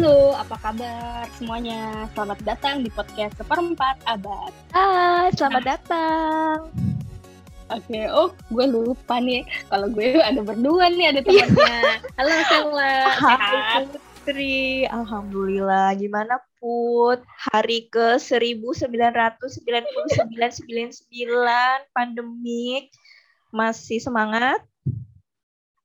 Halo, apa kabar semuanya? Selamat datang di podcast Seperempat Abad. Hai, selamat datang. Oke, oh gue lupa nih. Kalau gue ada berdua nih, ada temannya. Halo Sela, Hai Putri, Alhamdulillah. Gimana Put? Hari ke 1999 pandemik. Masih semangat?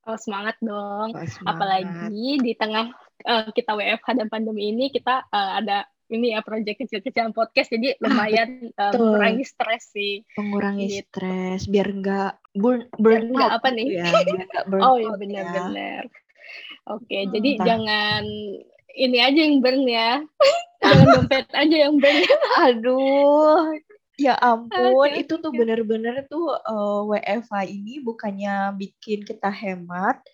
Oh semangat dong. Oh, semangat. Apalagi di tengah uh, kita WFH dan pandemi ini kita uh, ada ini ya proyek kecil-kecilan podcast jadi ah, lumayan uh, mengurangi stres sih mengurangi gitu. stres biar enggak burn burn biar out apa nih ya, burn oh iya benar-benar ya. oke hmm, jadi entah. jangan ini aja yang burn ya jangan dompet aja yang burn aduh Ya ampun, okay. itu tuh bener-bener tuh uh, WFH ini bukannya bikin kita hemat,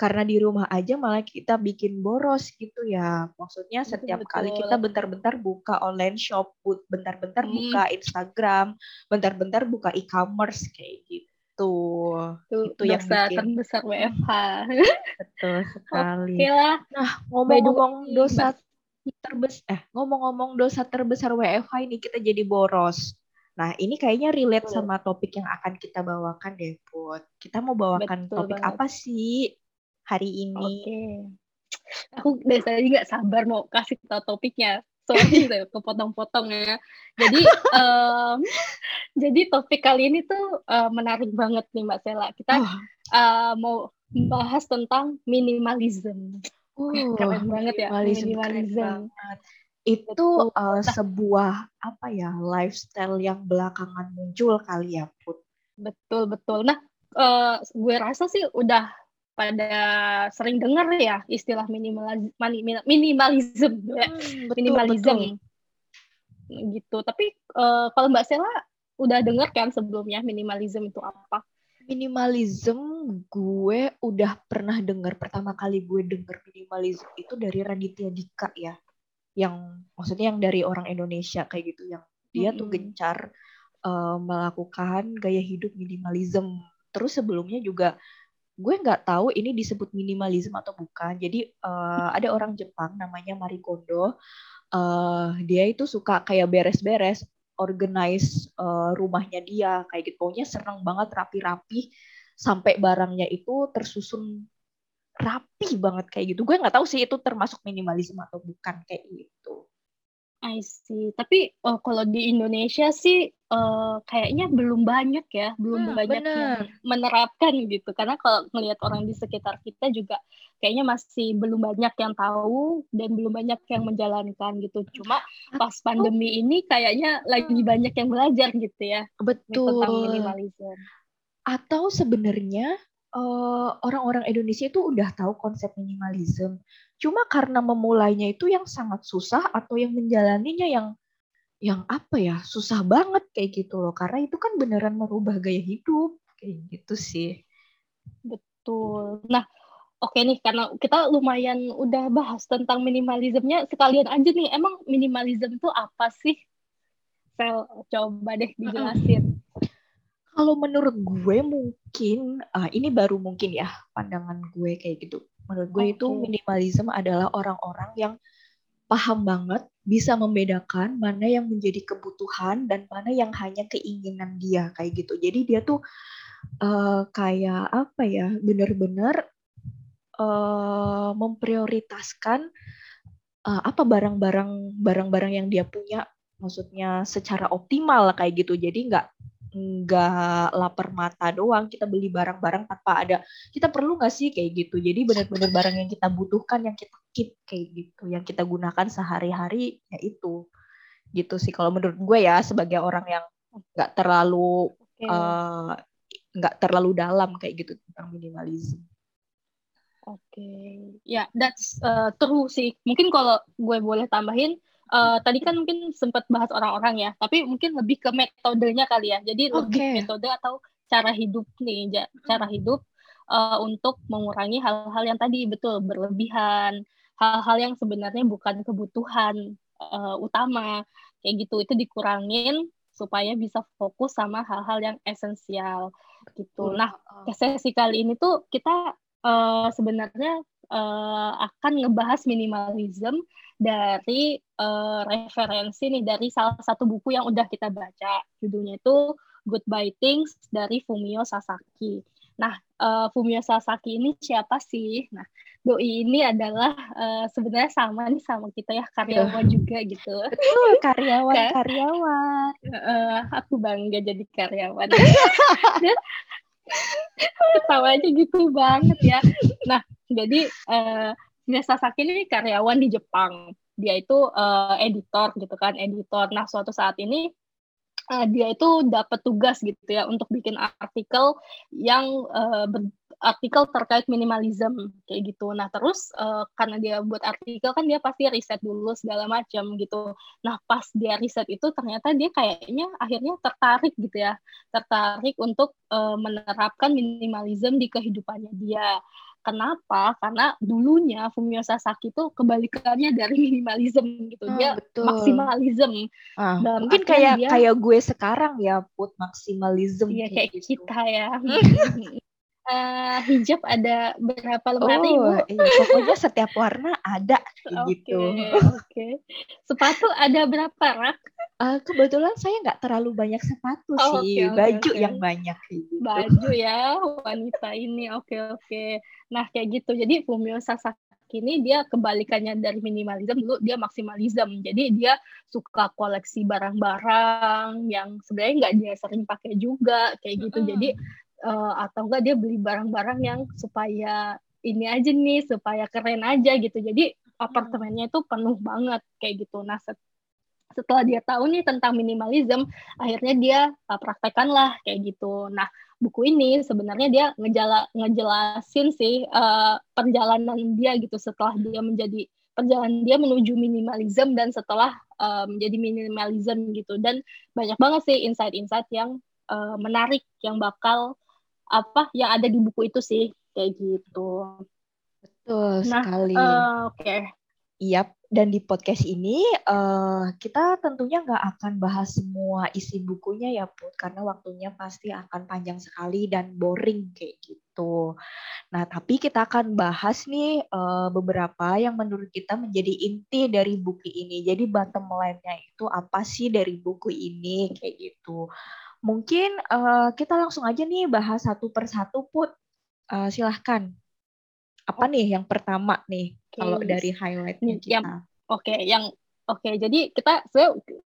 karena di rumah aja malah kita bikin boros gitu ya. Maksudnya setiap Betul. kali kita bentar-bentar buka online shop, bentar-bentar hmm. buka Instagram, bentar-bentar buka e-commerce kayak gitu. Tuh, itu yang bikin terbesar WFH. Betul sekali. Oke lah. Nah, ngomong-ngomong dosa terbesar eh ngomong-ngomong dosa terbesar WFH ini kita jadi boros. Nah, ini kayaknya relate betul. sama topik yang akan kita bawakan deh, Put. Kita mau bawakan betul topik banget. apa sih hari ini? Oke. Okay. Aku dari tadi nggak sabar mau kasih tau topiknya. Sorry kepotong-potong ya. Jadi, um, jadi topik kali ini tuh uh, menarik banget nih Mbak Sela. Kita oh. uh, mau bahas tentang minimalism. Oh, keren banget ya minimalism. minimalism itu uh, sebuah apa ya lifestyle yang belakangan muncul kali ya put betul betul nah uh, gue rasa sih udah pada sering dengar ya istilah minimalism minimalism hmm, minimalism betul. gitu tapi uh, kalau mbak Sela udah dengar kan sebelumnya minimalism itu apa minimalism gue udah pernah dengar pertama kali gue denger minimalism itu dari Raditya Dika ya yang maksudnya yang dari orang Indonesia kayak gitu yang dia mm -hmm. tuh gencar uh, melakukan gaya hidup minimalism. Terus sebelumnya juga gue nggak tahu ini disebut minimalism atau bukan. Jadi uh, ada orang Jepang namanya Marie Kondo. Uh, dia itu suka kayak beres-beres, organize uh, rumahnya dia kayak gitu. Pokoknya seneng banget rapi-rapi sampai barangnya itu tersusun rapi banget kayak gitu. Gue nggak tahu sih itu termasuk minimalisme atau bukan kayak gitu. I see. Tapi oh, kalau di Indonesia sih uh, kayaknya belum banyak ya, belum hmm, banyak bener. yang menerapkan gitu. Karena kalau melihat orang di sekitar kita juga kayaknya masih belum banyak yang tahu dan belum banyak yang menjalankan gitu. Cuma pas pandemi ini kayaknya lagi banyak yang belajar gitu ya. Betul. Tentang minimalisme. Atau sebenarnya eh, orang-orang Indonesia itu udah tahu konsep minimalism. Cuma karena memulainya itu yang sangat susah atau yang menjalaninya yang yang apa ya susah banget kayak gitu loh. Karena itu kan beneran merubah gaya hidup kayak gitu sih. Betul. Nah oke nih karena kita lumayan udah bahas tentang minimalismnya sekalian aja nih emang minimalism itu apa sih? Sel coba deh dijelasin. Kalau menurut gue mungkin uh, ini baru mungkin ya pandangan gue kayak gitu. Menurut gue okay. itu minimalisme adalah orang-orang yang paham banget bisa membedakan mana yang menjadi kebutuhan dan mana yang hanya keinginan dia kayak gitu. Jadi dia tuh uh, kayak apa ya benar-benar uh, memprioritaskan uh, apa barang-barang barang-barang yang dia punya maksudnya secara optimal kayak gitu. Jadi nggak nggak lapar mata doang kita beli barang-barang tanpa ada kita perlu nggak sih kayak gitu jadi benar-benar barang yang kita butuhkan yang kita keep kayak gitu yang kita gunakan sehari-hari ya itu gitu sih kalau menurut gue ya sebagai orang yang nggak terlalu eh, nggak okay. uh, terlalu dalam kayak gitu tentang minimalisme Oke, okay. ya yeah, that's uh, true sih. Mungkin kalau gue boleh tambahin, uh, tadi kan mungkin sempat bahas orang-orang ya, tapi mungkin lebih ke metodenya kali ya. Jadi okay. lebih metode atau cara hidup nih, cara hmm. hidup uh, untuk mengurangi hal-hal yang tadi betul berlebihan, hal-hal yang sebenarnya bukan kebutuhan uh, utama kayak gitu itu dikurangin supaya bisa fokus sama hal-hal yang esensial gitu. Nah, sesi kali ini tuh kita uh, sebenarnya uh, akan ngebahas minimalism dari uh, referensi nih dari salah satu buku yang udah kita baca. Judulnya itu Goodbye Things dari Fumio Sasaki. Nah, uh, Fumio Sasaki ini siapa sih? Nah, doi ini adalah uh, sebenarnya sama nih sama kita ya karyawan yeah. juga gitu. Betul, karyawan kan? karyawan. Uh, aku bangga jadi karyawan. Ketawanya gitu banget ya. Nah, jadi uh, Fumio Sasaki ini karyawan di Jepang. Dia itu uh, editor gitu kan, editor. Nah, suatu saat ini uh, dia itu dapat tugas gitu ya untuk bikin artikel yang uh, ber, artikel terkait minimalism kayak gitu. Nah terus uh, karena dia buat artikel kan dia pasti riset dulu segala macam gitu. Nah pas dia riset itu ternyata dia kayaknya akhirnya tertarik gitu ya, tertarik untuk uh, menerapkan minimalism di kehidupannya dia. Kenapa? Karena dulunya Fumio Sasaki itu kebalikannya dari minimalism gitu. Oh, dia betul. maksimalism. Ah, mungkin kayak dia, kayak gue sekarang ya put maksimalism. Iya kayak gitu. kita ya. uh, hijab ada berapa lemari oh, Iya, pokoknya setiap warna ada gitu. Oke. Okay. Sepatu ada berapa rak? Uh, kebetulan saya nggak terlalu banyak sepatu oh, sih, okay, baju okay. yang banyak. Gitu. Baju ya wanita ini, oke okay, oke. Okay. Nah kayak gitu, jadi Fumio Sasaki ini dia kebalikannya dari minimalism dulu dia maksimalism jadi dia suka koleksi barang-barang yang sebenarnya nggak dia sering pakai juga kayak gitu jadi uh, atau enggak dia beli barang-barang yang supaya ini aja nih supaya keren aja gitu. Jadi apartemennya itu penuh banget kayak gitu. Nah setelah dia tahu nih tentang minimalism akhirnya dia uh, praktekkan lah kayak gitu. Nah buku ini sebenarnya dia ngejala, ngejelasin sih uh, perjalanan dia gitu setelah dia menjadi perjalanan dia menuju minimalism dan setelah uh, menjadi minimalism gitu. Dan banyak banget sih insight-insight yang uh, menarik yang bakal apa yang ada di buku itu sih kayak gitu. Betul nah, sekali. Uh, Oke. Okay. Yap, dan di podcast ini uh, kita tentunya nggak akan bahas semua isi bukunya ya Put, karena waktunya pasti akan panjang sekali dan boring kayak gitu. Nah, tapi kita akan bahas nih uh, beberapa yang menurut kita menjadi inti dari buku ini. Jadi bottom line-nya itu apa sih dari buku ini kayak gitu. Mungkin uh, kita langsung aja nih bahas satu persatu Put. Uh, silahkan. Apa oh. nih yang pertama nih okay. kalau dari highlightnya kita? Oke, okay, yang oke. Okay, jadi kita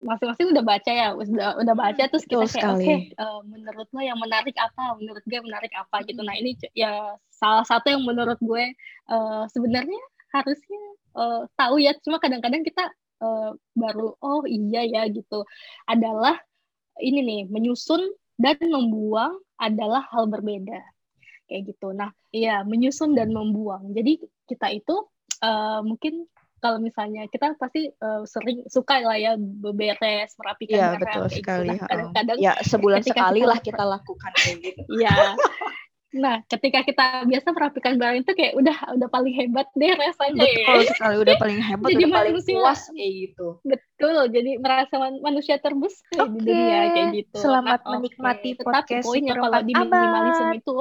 masing-masing udah baca ya, udah udah baca hmm, terus kita kayak oke, okay, uh, menurut lo yang menarik apa? Menurut gue menarik apa gitu. Nah ini ya salah satu yang menurut gue uh, sebenarnya harusnya uh, tahu ya. Cuma kadang-kadang kita uh, baru oh iya ya gitu. Adalah ini nih menyusun dan membuang adalah hal berbeda kayak gitu. Nah, iya menyusun dan membuang. Jadi kita itu uh, mungkin kalau misalnya kita pasti uh, sering suka lah ya beberes merapikan ya, betul kayak sekali. gitu. Nah, kadang-kadang ya sebulan sekali lah kita lakukan kayak gitu. Iya. Nah, ketika kita biasa merapikan barang itu kayak udah udah paling hebat deh rasanya Betul ya. sekali, udah paling hebat, jadi udah paling puas kayak gitu. Betul, jadi merasa man manusia terbesar okay. di dunia kayak gitu. Selamat nah, menikmati okay. podcast Tetapi poinnya kalau di minimalism itu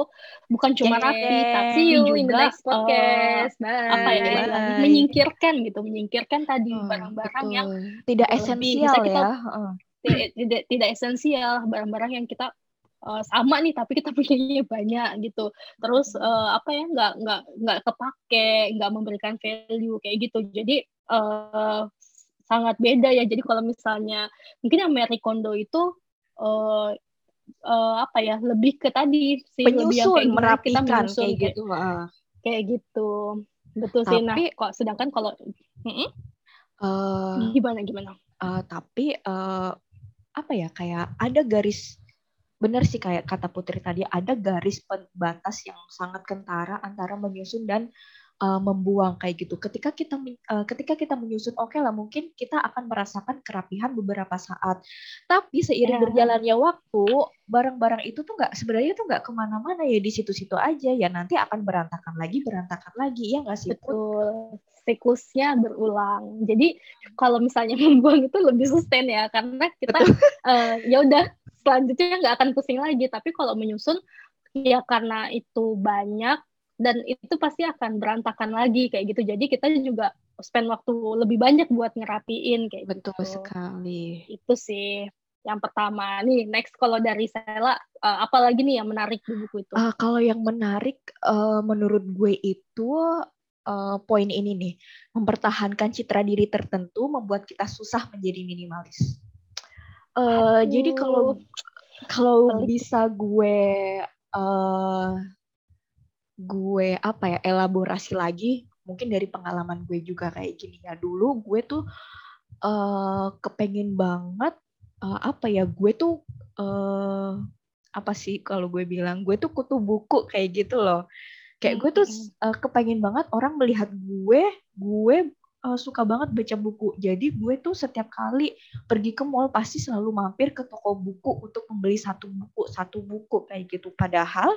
bukan cuma yeah. rapi, tapi juga in the next podcast. Uh, nah, apa ya? Bye. Menyingkirkan gitu, menyingkirkan tadi hmm, barang-barang hmm, yang tidak esensial ya. Uh. Tidak, tidak, tidak esensial, barang-barang yang kita uh, sama nih tapi kita punyanya banyak gitu. Terus uh, apa ya nggak nggak nggak kepake nggak memberikan value kayak gitu. Jadi uh, sangat beda ya. Jadi kalau misalnya mungkin yang Mary Kondo itu uh, uh, apa ya lebih ke tadi sih Penyusun, lebih yang kayak merapikan kita menyusun, kayak gitu kayak, kayak gitu. Betul sih. Nah kok sedangkan kalau. Uh, gimana gimana? uh, tapi uh, apa ya kayak ada garis benar sih kayak kata Putri tadi ada garis pembatas yang sangat kentara antara menyusun dan uh, membuang kayak gitu. Ketika kita uh, ketika kita menyusun, oke okay lah mungkin kita akan merasakan kerapihan beberapa saat. Tapi seiring yeah. berjalannya waktu, barang-barang itu tuh nggak sebenarnya tuh nggak ke mana-mana ya di situ-situ aja ya nanti akan berantakan lagi, berantakan lagi ya nggak sih? Betul. Siklusnya berulang. Jadi kalau misalnya membuang itu lebih sustain ya karena kita uh, ya udah selanjutnya nggak akan pusing lagi. Tapi kalau menyusun ya karena itu banyak dan itu pasti akan berantakan lagi kayak gitu. Jadi kita juga spend waktu lebih banyak buat ngerapiin kayak betul gitu. sekali. Itu sih yang pertama. Nih next kalau dari Sela uh, apa lagi nih yang menarik di buku itu? Uh, kalau yang menarik uh, menurut gue itu uh, poin ini nih. Mempertahankan citra diri tertentu membuat kita susah menjadi minimalis uh, jadi kalau kalau bisa gue uh, gue apa ya elaborasi lagi mungkin dari pengalaman gue juga kayak gini ya. Dulu gue tuh uh, kepengen banget uh, apa ya gue tuh uh, apa sih kalau gue bilang gue tuh kutu buku kayak gitu loh. Kayak gue tuh uh, kepengen banget orang melihat gue gue uh, suka banget baca buku. Jadi gue tuh setiap kali pergi ke mall pasti selalu mampir ke toko buku untuk membeli satu buku satu buku kayak gitu. Padahal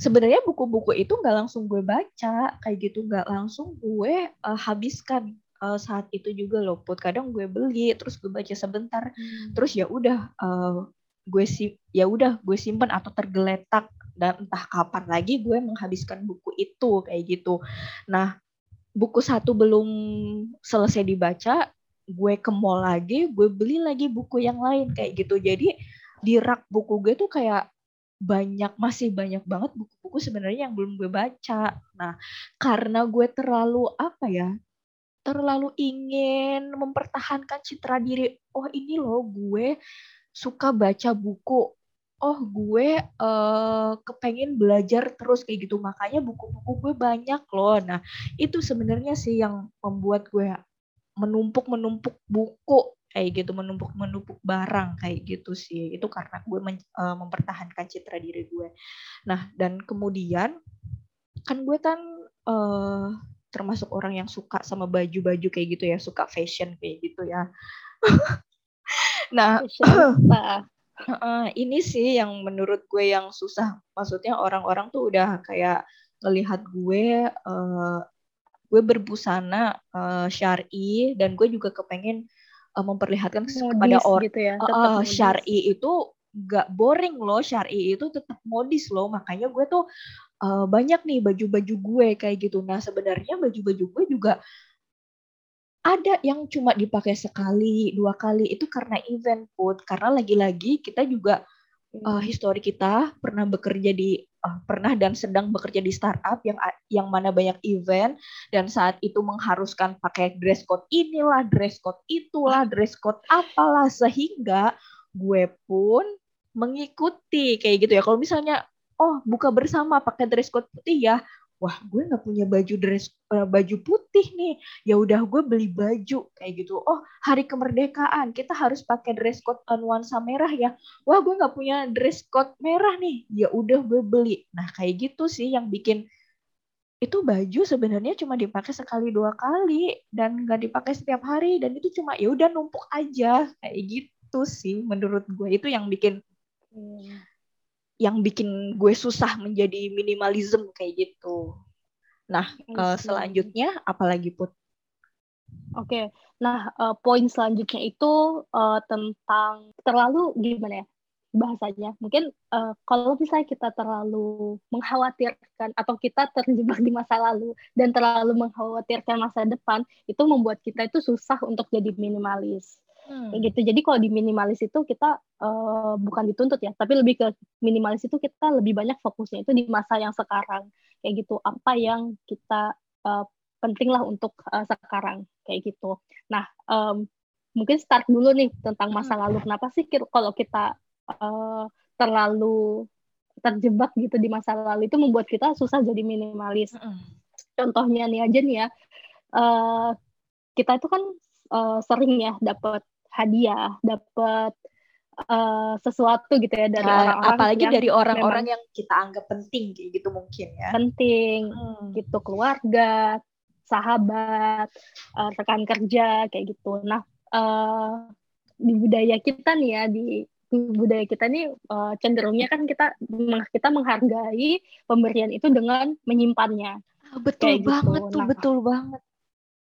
sebenarnya buku-buku itu nggak langsung gue baca kayak gitu. Nggak langsung gue uh, habiskan uh, saat itu juga loh. Put kadang gue beli terus gue baca sebentar. Hmm. terus ya udah uh, gue sih ya udah gue simpen atau tergeletak. Dan entah kapan lagi gue menghabiskan buku itu kayak gitu. Nah buku satu belum selesai dibaca gue ke mall lagi gue beli lagi buku yang lain kayak gitu jadi di rak buku gue tuh kayak banyak masih banyak banget buku-buku sebenarnya yang belum gue baca. Nah, karena gue terlalu apa ya? Terlalu ingin mempertahankan citra diri. Oh, ini loh gue suka baca buku. Oh, gue uh, kepengen belajar terus kayak gitu. Makanya buku-buku gue banyak loh. Nah, itu sebenarnya sih yang membuat gue menumpuk-menumpuk buku kayak gitu. Menumpuk menumpuk barang kayak gitu sih. Itu karena gue men, uh, mempertahankan citra diri gue. Nah dan kemudian kan gue kan uh, termasuk orang yang suka sama baju-baju kayak gitu ya. Suka fashion kayak gitu ya. Nah uh, ini sih yang menurut gue yang susah. Maksudnya orang-orang tuh udah kayak ngelihat gue uh, gue berbusana uh, syari dan gue juga kepengen uh, memperlihatkan modis kepada orang gitu ya, uh, syari itu gak boring loh. Syari itu tetap modis loh. Makanya gue tuh uh, banyak nih baju-baju gue kayak gitu. Nah sebenarnya baju-baju gue juga ada yang cuma dipakai sekali dua kali itu karena event put karena lagi-lagi kita juga uh, histori kita pernah bekerja di uh, pernah dan sedang bekerja di startup yang yang mana banyak event dan saat itu mengharuskan pakai dress code inilah, dress code itulah, dress code apalah sehingga gue pun mengikuti kayak gitu ya. Kalau misalnya oh buka bersama pakai dress code putih ya, wah gue nggak punya baju dress uh, baju putih nih. Ya udah gue beli baju kayak gitu. Oh hari kemerdekaan kita harus pakai dress code nuansa merah ya. Wah gue nggak punya dress code merah nih. Ya udah gue beli. Nah kayak gitu sih yang bikin itu baju sebenarnya cuma dipakai sekali dua kali dan nggak dipakai setiap hari dan itu cuma ya udah numpuk aja. Kayak gitu sih menurut gue. Itu yang bikin hmm yang bikin gue susah menjadi minimalism kayak gitu. Nah, uh, selanjutnya apalagi put? Oke, okay. nah uh, poin selanjutnya itu uh, tentang terlalu gimana ya bahasanya? Mungkin uh, kalau misalnya kita terlalu mengkhawatirkan atau kita terjebak di masa lalu dan terlalu mengkhawatirkan masa depan, itu membuat kita itu susah untuk jadi minimalis. Hmm. Kayak gitu. Jadi kalau di minimalis itu kita uh, bukan dituntut ya, tapi lebih ke minimalis itu kita lebih banyak fokusnya itu di masa yang sekarang. Kayak gitu. Apa yang kita uh, penting lah untuk uh, sekarang kayak gitu. Nah, um, mungkin start dulu nih tentang masa hmm. lalu. Kenapa sih kalau kita uh, terlalu terjebak gitu di masa lalu itu membuat kita susah jadi minimalis. Hmm. Contohnya nih aja nih ya, uh, kita itu kan uh, sering ya dapat hadiah, dapat uh, sesuatu gitu ya dari nah, orang-orang apalagi yang dari orang-orang yang kita anggap penting gitu mungkin ya. Penting hmm. gitu keluarga, sahabat, uh, rekan kerja kayak gitu. Nah, uh, di budaya kita nih ya di budaya kita nih uh, cenderungnya kan kita kita menghargai pemberian itu dengan menyimpannya. Ah, betul kayak gitu. banget gitu. tuh, nah, betul banget.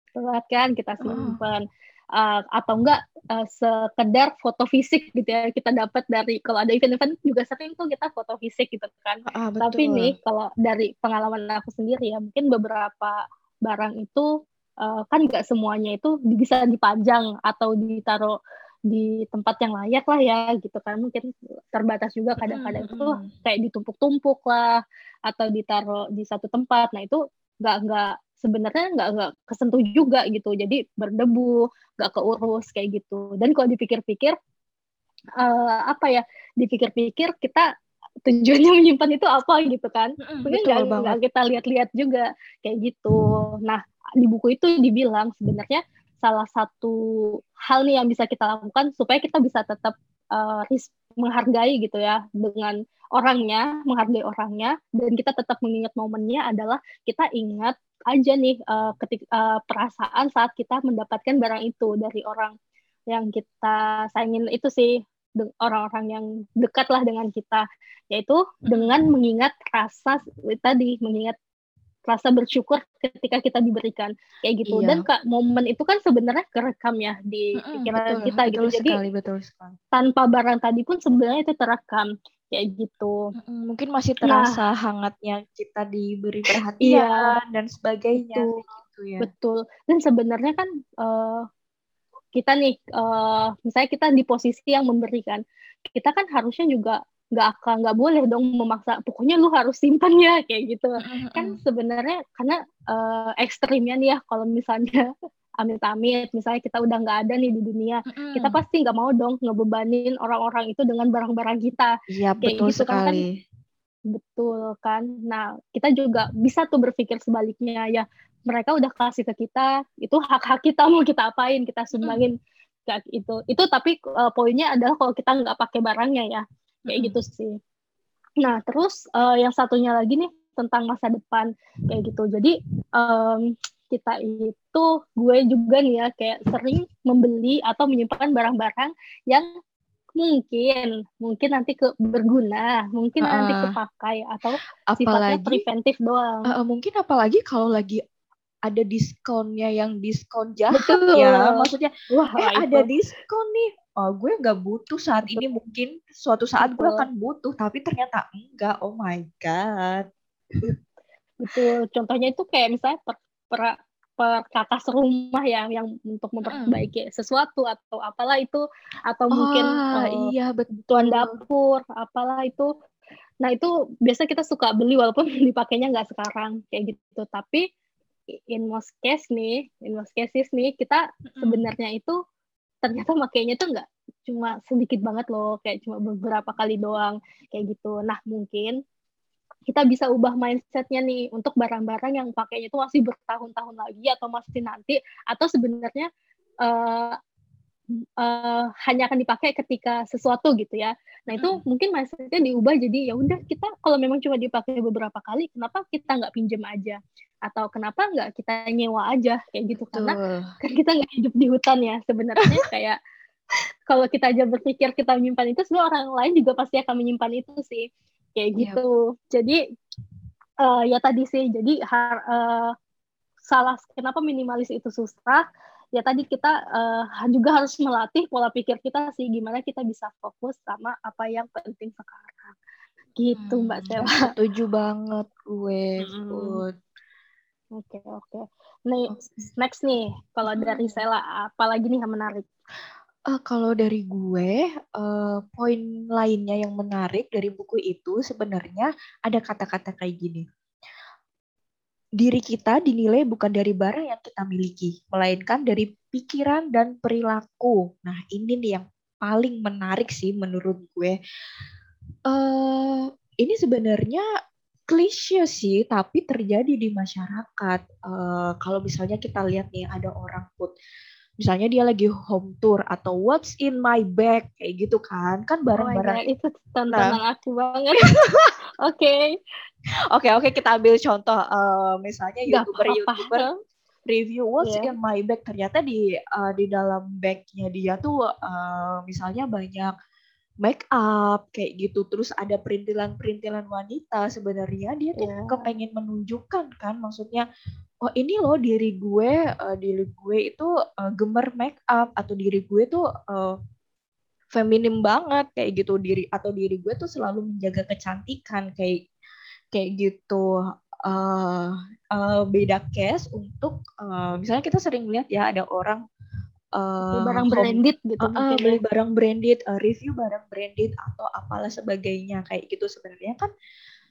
Betul kan kita simpan. Uh uh, atau enggak uh, sekedar foto fisik gitu ya kita dapat dari kalau ada event-event juga sering tuh kita foto fisik gitu kan. Ah, betul. tapi nih kalau dari pengalaman aku sendiri ya mungkin beberapa barang itu uh, kan nggak semuanya itu bisa dipajang atau ditaruh di tempat yang layak lah ya gitu kan. Mungkin terbatas juga kadang-kadang itu kayak ditumpuk-tumpuk lah atau ditaruh di satu tempat. Nah itu nggak nggak sebenarnya nggak nggak kesentuh juga gitu. Jadi berdebu nggak keurus kayak gitu. Dan kalau dipikir-pikir uh, apa ya dipikir-pikir kita tujuannya menyimpan itu apa gitu kan. Mungkin nggak nggak kita lihat-lihat juga kayak gitu. Nah di buku itu dibilang sebenarnya salah satu hal nih yang bisa kita lakukan supaya kita bisa tetap uh, menghargai gitu ya dengan orangnya, menghargai orangnya, dan kita tetap mengingat momennya adalah kita ingat aja nih uh, ketik uh, perasaan saat kita mendapatkan barang itu dari orang yang kita sayangin itu sih orang-orang yang dekat lah dengan kita yaitu dengan mengingat rasa tadi mengingat rasa bersyukur ketika kita diberikan kayak gitu iya. dan kak momen itu kan sebenarnya kerekam ya di pikiran kita gitu betul jadi sekali, betul sekali. tanpa barang tadi pun sebenarnya itu terekam kayak gitu mungkin masih nah. terasa nah, hangatnya kita diberi perhatian iya, dan sebagainya betul, gitu ya betul dan sebenarnya kan uh, kita nih uh, misalnya kita di posisi yang memberikan kita kan harusnya juga nggak akan nggak boleh dong memaksa. Pokoknya lu harus simpan ya kayak gitu. Mm-hmm. kan sebenarnya karena uh, ekstrimnya nih ya kalau misalnya amit-amit misalnya kita udah nggak ada nih di dunia mm-hmm. kita pasti nggak mau dong ngebebanin orang-orang itu dengan barang-barang kita. Iya betul gitu kan, kan betul kan. Nah kita juga bisa tuh berpikir sebaliknya ya. Mereka udah kasih ke kita itu hak-hak kita mau kita apain kita sumbangin mm. kayak itu itu tapi uh, poinnya adalah kalau kita nggak pakai barangnya ya kayak gitu sih. Nah terus uh, yang satunya lagi nih tentang masa depan kayak gitu. Jadi um, kita itu gue juga nih ya kayak sering membeli atau menyimpan barang-barang yang mungkin mungkin nanti ke berguna mungkin uh, nanti kepakai atau apalagi, sifatnya preventif doang. Uh, mungkin apalagi kalau lagi ada diskonnya yang diskon jahat Betul. ya maksudnya wah eh, ada diskon nih oh, gue nggak butuh saat ini mungkin suatu saat betul. gue akan butuh tapi ternyata enggak. Oh my god. Betul. Contohnya itu kayak misalnya per, per perkakas rumah ya yang untuk memperbaiki hmm. sesuatu atau apalah itu atau oh, mungkin uh, iya betul. dapur apalah itu. Nah itu biasa kita suka beli walaupun dipakainya nggak sekarang kayak gitu. Tapi in most case nih, in most cases nih kita sebenarnya itu ternyata makainya tuh nggak cuma sedikit banget loh, kayak cuma beberapa kali doang kayak gitu. Nah mungkin kita bisa ubah mindsetnya nih untuk barang-barang yang pakainya itu masih bertahun-tahun lagi atau masih nanti atau sebenarnya uh, uh, hanya akan dipakai ketika sesuatu gitu ya. Nah itu hmm. mungkin mindsetnya diubah jadi ya udah kita kalau memang cuma dipakai beberapa kali, kenapa kita nggak pinjam aja? Atau kenapa nggak kita nyewa aja kayak gitu? Betul. Karena kan kita nggak hidup di hutan ya sebenarnya kayak kalau kita aja berpikir kita menyimpan itu, semua orang lain juga pasti akan menyimpan itu sih kayak iya. gitu. Yep. Jadi uh, ya tadi sih jadi har, uh, salah kenapa minimalis itu susah ya tadi kita uh, juga harus melatih pola pikir kita sih gimana kita bisa fokus sama apa yang penting sekarang. Gitu hmm, mbak Sela. setuju banget gue hmm. oke okay, oke. Okay. next nih kalau dari Sela apalagi nih yang menarik? Uh, kalau dari gue, uh, poin lainnya yang menarik dari buku itu sebenarnya ada kata-kata kayak gini diri kita dinilai bukan dari barang yang kita miliki, melainkan dari pikiran dan perilaku. Nah, ini nih yang paling menarik sih menurut gue. Uh, ini sebenarnya klise sih, tapi terjadi di masyarakat. Uh, kalau misalnya kita lihat nih ada orang put, misalnya dia lagi home tour atau what's in my bag kayak gitu kan, kan barang-barang oh itu tantangan nah. aku banget. Oke. okay. Oke oke kita ambil contoh uh, misalnya youtuber youtuber review what's yeah. in my bag ternyata di uh, di dalam bagnya dia tuh uh, misalnya banyak make up kayak gitu terus ada perintilan-perintilan wanita sebenarnya dia tuh yeah. kepengen menunjukkan kan maksudnya oh ini loh diri gue uh, diri gue itu uh, gemar make up atau diri gue tuh uh, feminim banget kayak gitu diri atau diri gue tuh selalu menjaga kecantikan kayak kayak gitu. Uh, uh, beda case untuk uh, misalnya kita sering lihat ya ada orang uh, barang branded gitu uh, uh, beli barang branded uh, review barang branded atau apalah sebagainya kayak gitu sebenarnya kan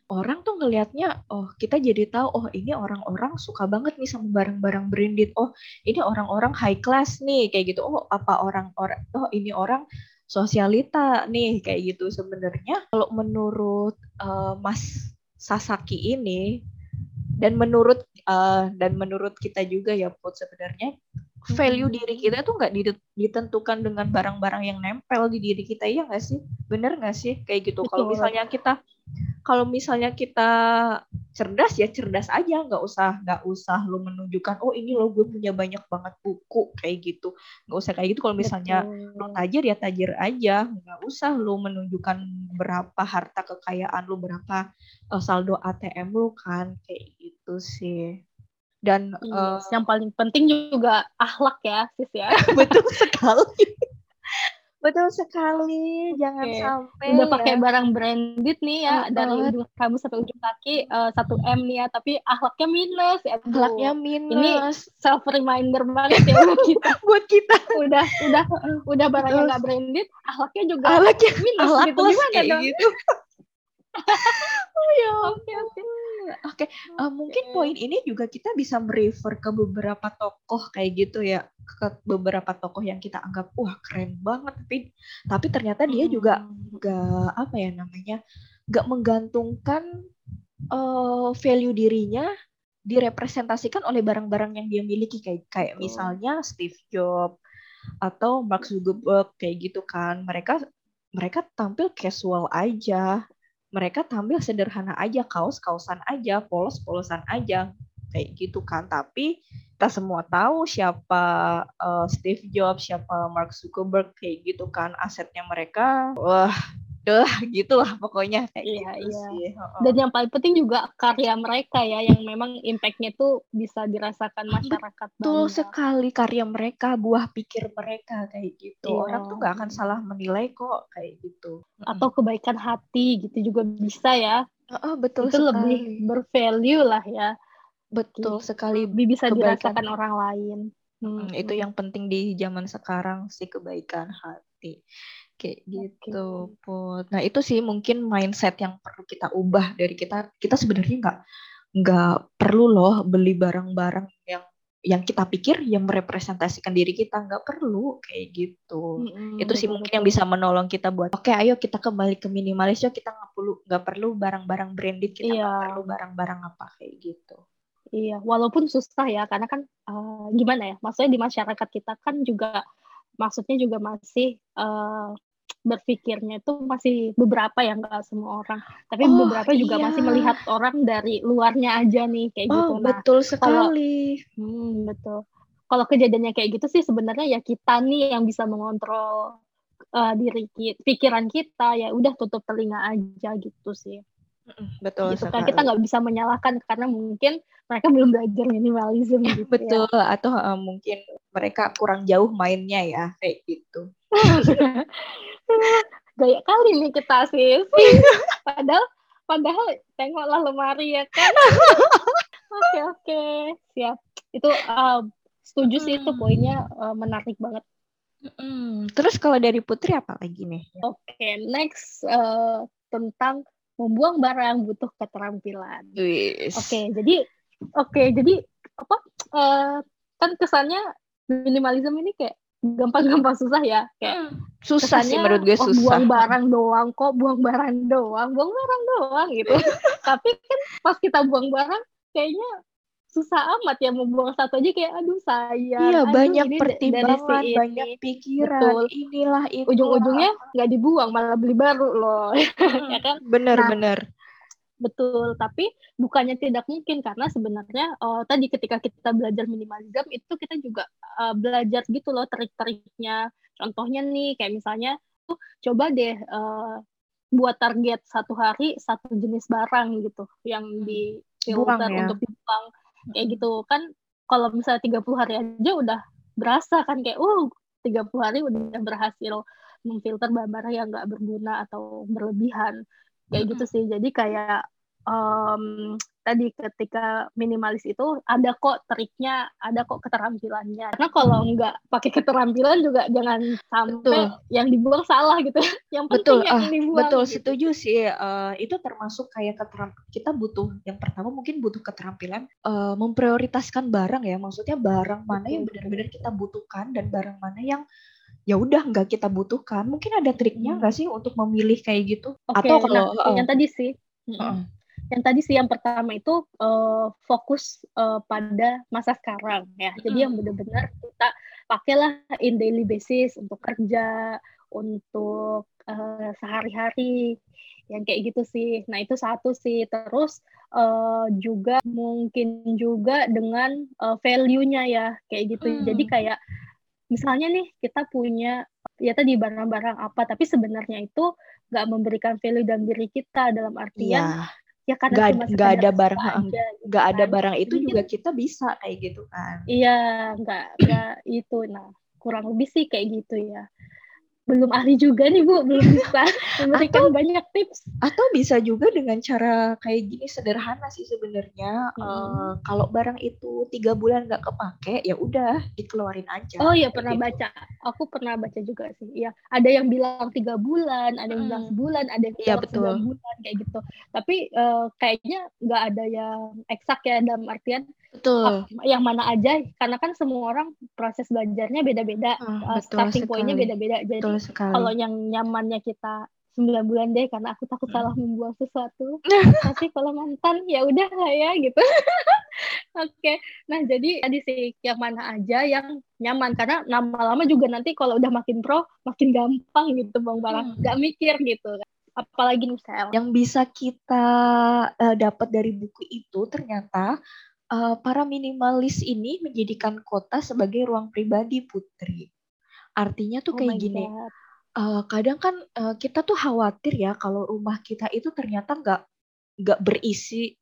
orang tuh ngelihatnya oh kita jadi tahu oh ini orang-orang suka banget nih sama barang-barang branded. Oh ini orang-orang high class nih kayak gitu. Oh apa orang-orang oh ini orang sosialita nih kayak gitu sebenarnya. Kalau menurut uh, Mas Sasaki ini dan menurut uh, dan menurut kita juga ya Put sebenarnya value diri kita tuh nggak ditentukan dengan barang-barang yang nempel di diri kita ya nggak sih? Bener nggak sih? Kayak gitu. Kalau misalnya kita kalau misalnya kita cerdas ya cerdas aja. Nggak usah nggak usah lo menunjukkan oh ini lo gue punya banyak banget buku kayak gitu. Nggak usah kayak gitu. Kalau misalnya Betul. lo tajir ya tajir aja. Nggak usah lo menunjukkan berapa harta kekayaan lo berapa uh, saldo ATM lo kan kayak gitu sih. Dan yes, uh, yang paling penting juga akhlak ya sis ya. Betul sekali Betul sekali, jangan okay. sampai udah pakai ya. barang branded nih ya uh, dari ujung rambut sampai ujung kaki eh, satu uh, m nih ya, tapi akhlaknya minus ya. Akhlaknya minus. Ini self reminder banget ya buat kita. buat kita. Udah udah udah barangnya nggak branded, akhlaknya juga akhlaknya minus akhlak gitu gimana dong? Gitu. oh ya, oke oke. Oke, uh, mungkin poin ini juga kita bisa merefer ke beberapa tokoh kayak gitu ya, ke beberapa tokoh yang kita anggap wah keren banget, tapi tapi ternyata dia juga hmm. nggak apa ya namanya, nggak menggantungkan uh, value dirinya direpresentasikan oleh barang-barang yang dia miliki kayak kayak misalnya Steve Jobs atau Mark Zuckerberg kayak gitu kan, mereka mereka tampil casual aja mereka tampil sederhana aja, kaos-kaosan aja, polos-polosan aja, kayak gitu kan. Tapi kita semua tahu siapa uh, Steve Jobs, siapa Mark Zuckerberg, kayak gitu kan. Asetnya mereka, wah deh gitu lah pokoknya kayak iya, gitu iya. sih. Dan yang paling penting juga karya mereka ya yang memang impactnya tuh bisa dirasakan masyarakat. Betul banyak. sekali karya mereka, buah pikir mereka kayak gitu. Iya. Orang tuh gak akan salah menilai kok kayak gitu. Atau kebaikan hati gitu juga bisa ya. Oh, betul itu sekali. lebih bervalue lah ya. Betul gitu. sekali. Lebih bisa kebaikan. dirasakan orang lain. Hmm, itu yang penting di zaman sekarang sih kebaikan hati kayak gitu okay. put. Nah itu sih mungkin mindset yang perlu kita ubah dari kita. Kita sebenarnya nggak nggak perlu loh beli barang-barang yang yang kita pikir yang merepresentasikan diri kita. Nggak perlu kayak gitu. Mm-hmm. itu sih mungkin yang bisa menolong kita buat oke okay, ayo kita kembali ke minimalis. Yuk kita nggak perlu nggak perlu barang-barang branded. Kita nggak yeah. perlu barang-barang apa kayak gitu. Iya walaupun susah ya karena kan uh, gimana ya maksudnya di masyarakat kita kan juga maksudnya juga masih uh, berpikirnya itu masih beberapa yang enggak semua orang tapi oh, beberapa juga iya. masih melihat orang dari luarnya aja nih kayak oh, gitu nah betul sekali kalau, hmm, betul kalau kejadiannya kayak gitu sih sebenarnya ya kita nih yang bisa mengontrol uh, diri kita pikiran kita ya udah tutup telinga aja gitu sih betul gitu kan kita nggak bisa menyalahkan karena mungkin mereka belum belajar minimalism gitu ya. betul ya. atau uh, mungkin mereka kurang jauh mainnya ya kayak gitu gaya kali nih kita sih padahal padahal tengoklah lemari ya kan oke oke siap itu uh, setuju sih itu poinnya uh, menarik banget Hmm. Terus kalau dari Putri apa lagi nih? Oke, okay, next uh, tentang membuang barang butuh keterampilan. Oke, okay, jadi oke, okay, jadi apa? Uh, kan kesannya minimalism ini kayak gampang-gampang susah ya kayak hmm, susah sih menurut gue oh, susah. buang barang doang kok buang barang doang? Buang barang doang gitu. Tapi kan pas kita buang barang kayaknya susah amat ya membuang satu aja kayak aduh sayang iya aduh, banyak pertimbangan si banyak pikiran Betul. inilah itu ujung-ujungnya nggak dibuang malah beli baru loh. Hmm, ya kan? Bener-bener nah, Betul, tapi bukannya tidak mungkin karena sebenarnya uh, tadi ketika kita belajar minimalism itu kita juga uh, belajar gitu loh trik-triknya. Contohnya nih kayak misalnya tuh coba deh uh, buat target satu hari satu jenis barang gitu yang di filter ya? untuk dibuang. kayak gitu kan kalau misalnya 30 hari aja udah berasa kan kayak uh 30 hari udah berhasil memfilter barang-barang yang nggak berguna atau berlebihan kayak gitu sih jadi kayak um, tadi ketika minimalis itu ada kok triknya, ada kok keterampilannya. Karena kalau nggak pakai keterampilan juga jangan sampai betul. yang dibuang salah gitu. Yang penting betul, yang uh, dibuang. Betul, gitu. setuju sih. Uh, itu termasuk kayak keteram kita butuh yang pertama mungkin butuh keterampilan uh, memprioritaskan barang ya. Maksudnya barang mana yang benar-benar kita butuhkan dan barang mana yang ya udah nggak kita butuhkan. Mungkin ada triknya hmm. nggak sih untuk memilih kayak gitu? Okay, Atau kalau nah, uh, yang tadi sih. Uh, yang tadi sih yang pertama itu uh, fokus uh, pada masa sekarang ya. Jadi yang benar-benar kita pakailah in daily basis untuk kerja, untuk uh, sehari-hari yang kayak gitu sih. Nah itu satu sih. Terus uh, juga mungkin juga dengan uh, value-nya ya kayak gitu. Hmm. Jadi kayak misalnya nih kita punya ya tadi barang-barang apa, tapi sebenarnya itu nggak memberikan value dalam diri kita dalam artian yeah ya karena nggak nggak ada barang gitu nggak gitu ada kan. barang itu Mungkin, juga kita bisa kayak gitu kan. Iya nggak nggak itu. Nah kurang lebih sih kayak gitu ya belum ahli juga nih Bu, belum bisa memberikan atau, banyak tips. Atau bisa juga dengan cara kayak gini sederhana sih sebenarnya. Hmm. Uh, kalau barang itu tiga bulan nggak kepake, ya udah dikeluarin aja. Oh iya pernah gitu. baca, aku pernah baca juga sih. Iya, ada yang bilang tiga bulan, ada yang hmm. bilang sebulan, ada yang iya, bilang ya, betul. bulan kayak gitu. Tapi uh, kayaknya nggak ada yang eksak ya dalam artian Betul. Yang mana aja, karena kan semua orang proses belajarnya beda-beda, uh, starting pointnya beda-beda. Jadi kalau yang nyamannya kita 9 bulan deh, karena aku takut salah hmm. membuang sesuatu. Tapi kalau mantan ya udah lah ya gitu. Oke, okay. nah jadi tadi sih yang mana aja yang nyaman karena lama-lama juga nanti kalau udah makin pro makin gampang gitu bang barang, hmm. gak mikir gitu. Apalagi nih Yang bisa kita uh, dapat dari buku itu ternyata uh, para minimalis ini menjadikan kota sebagai ruang pribadi Putri. Artinya tuh oh kayak gini. Uh, kadang kan uh, kita tuh khawatir ya kalau rumah kita itu ternyata nggak nggak berisi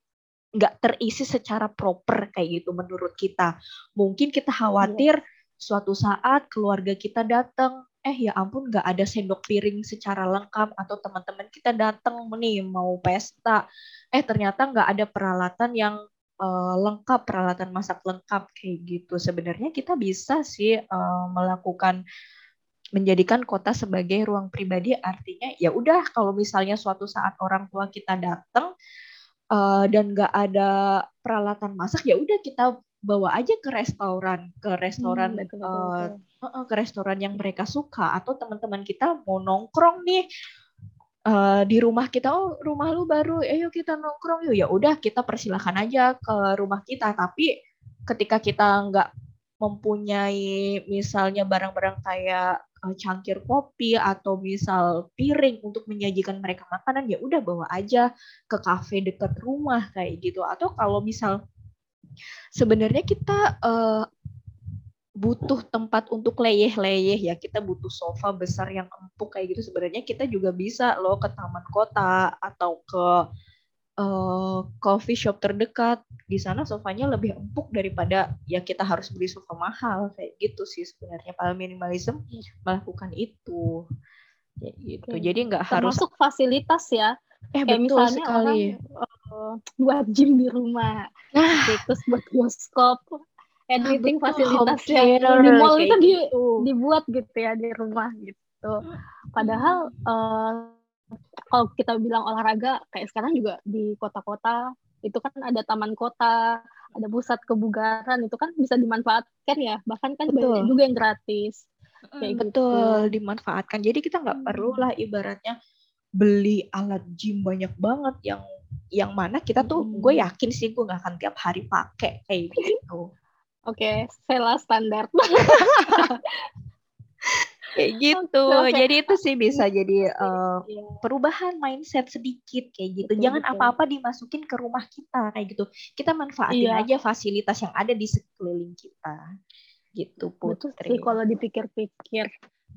nggak terisi secara proper kayak gitu menurut kita. Mungkin kita khawatir yeah. suatu saat keluarga kita datang, eh ya ampun nggak ada sendok piring secara lengkap atau teman-teman kita datang nih mau pesta, eh ternyata nggak ada peralatan yang uh, lengkap peralatan masak lengkap kayak gitu. Sebenarnya kita bisa sih uh, melakukan menjadikan kota sebagai ruang pribadi. Artinya ya udah kalau misalnya suatu saat orang tua kita datang uh, dan nggak ada peralatan masak ya udah kita bawa aja ke restoran. Ke restoran hmm, betul, uh, ke restoran yang mereka suka. Atau teman-teman kita mau nongkrong nih uh, di rumah kita oh rumah lu baru ayo kita nongkrong yuk. Ya udah kita persilahkan aja ke rumah kita. Tapi ketika kita nggak mempunyai misalnya barang-barang kayak uh, cangkir kopi atau misal piring untuk menyajikan mereka makanan ya udah bawa aja ke kafe dekat rumah kayak gitu. Atau kalau misal sebenarnya kita uh, butuh tempat untuk leyeh-leyeh ya. Kita butuh sofa besar yang empuk kayak gitu. Sebenarnya kita juga bisa loh ke taman kota atau ke uh, coffee shop terdekat. Di sana sofanya lebih empuk daripada ya kita harus beli sofa mahal. Kayak gitu sih sebenarnya. Para minimalism melakukan itu. Ya gitu. Oke. jadi nggak harus termasuk fasilitas ya. Eh kayak betul misalnya sekali. orang, uh, buat gym di rumah. Nah. terus buat bioskop editing fasilitasnya di mall itu di, gitu. dibuat gitu ya di rumah gitu. Padahal uh, kalau kita bilang olahraga kayak sekarang juga di kota-kota itu kan ada taman kota, ada pusat kebugaran itu kan bisa dimanfaatkan ya. Bahkan kan Betul. banyak juga yang gratis. Kayak Betul, gitu. dimanfaatkan. Jadi kita nggak hmm. perlu lah ibaratnya beli alat gym banyak banget yang yang mana kita tuh hmm. gue yakin sih gue nggak akan tiap hari pakai kayak gitu. Oke, okay, Sela standar. kayak gitu. Okay. Jadi itu sih bisa jadi uh, perubahan mindset sedikit kayak gitu. Betul, Jangan apa-apa dimasukin ke rumah kita kayak gitu. Kita manfaatin iya. aja fasilitas yang ada di sekeliling kita. Gitu, Putri. Betul sih kalau dipikir-pikir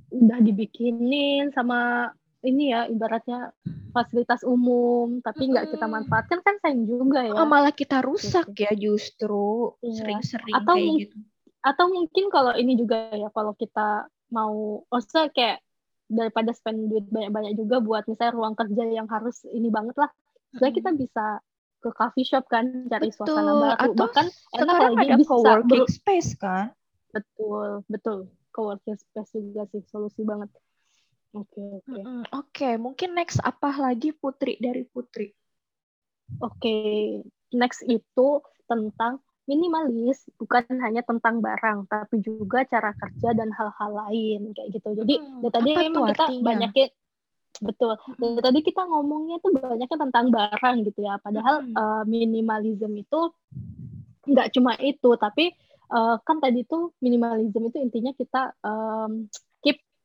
udah dibikinin sama ini ya ibaratnya fasilitas umum tapi nggak kita manfaatkan kan sayang juga ya. Oh, malah kita rusak gitu. ya justru iya. sering-sering atau kayak gitu. Atau mungkin kalau ini juga ya kalau kita mau, maksudnya kayak daripada spend duit banyak-banyak juga buat misalnya ruang kerja yang harus ini banget lah. Sebenarnya kita bisa ke coffee shop kan cari betul. suasana baru atau bahkan enak lagi ada bisa co-working space kan. Betul, betul. Co-working space juga sih solusi banget. Oke, oke. Okay. Oke, okay. mungkin next apa lagi Putri dari Putri? Oke, okay. next itu tentang minimalis, bukan hanya tentang barang, tapi juga cara kerja dan hal-hal lain kayak gitu. Jadi hmm, dari tadi emang kita banyakin betul. Dari tadi kita ngomongnya tuh banyaknya tentang barang gitu ya. Padahal hmm. uh, minimalism itu nggak cuma itu, tapi uh, kan tadi tuh minimalism itu intinya kita um,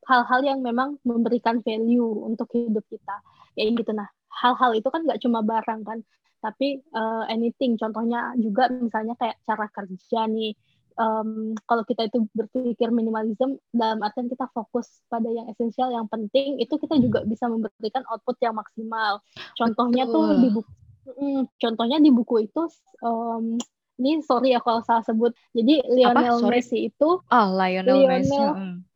hal-hal yang memang memberikan value untuk hidup kita. Ya gitu. Nah hal-hal itu kan nggak cuma barang kan tapi uh, anything. Contohnya juga misalnya kayak cara kerja nih. Um, kalau kita itu berpikir minimalism dalam artian kita fokus pada yang esensial yang penting itu kita juga bisa memberikan output yang maksimal. Contohnya Betul. tuh di buku hmm, contohnya di buku itu um, ini sorry ya kalau salah sebut. Jadi Lionel Messi itu oh Lionel, Lionel Messi hmm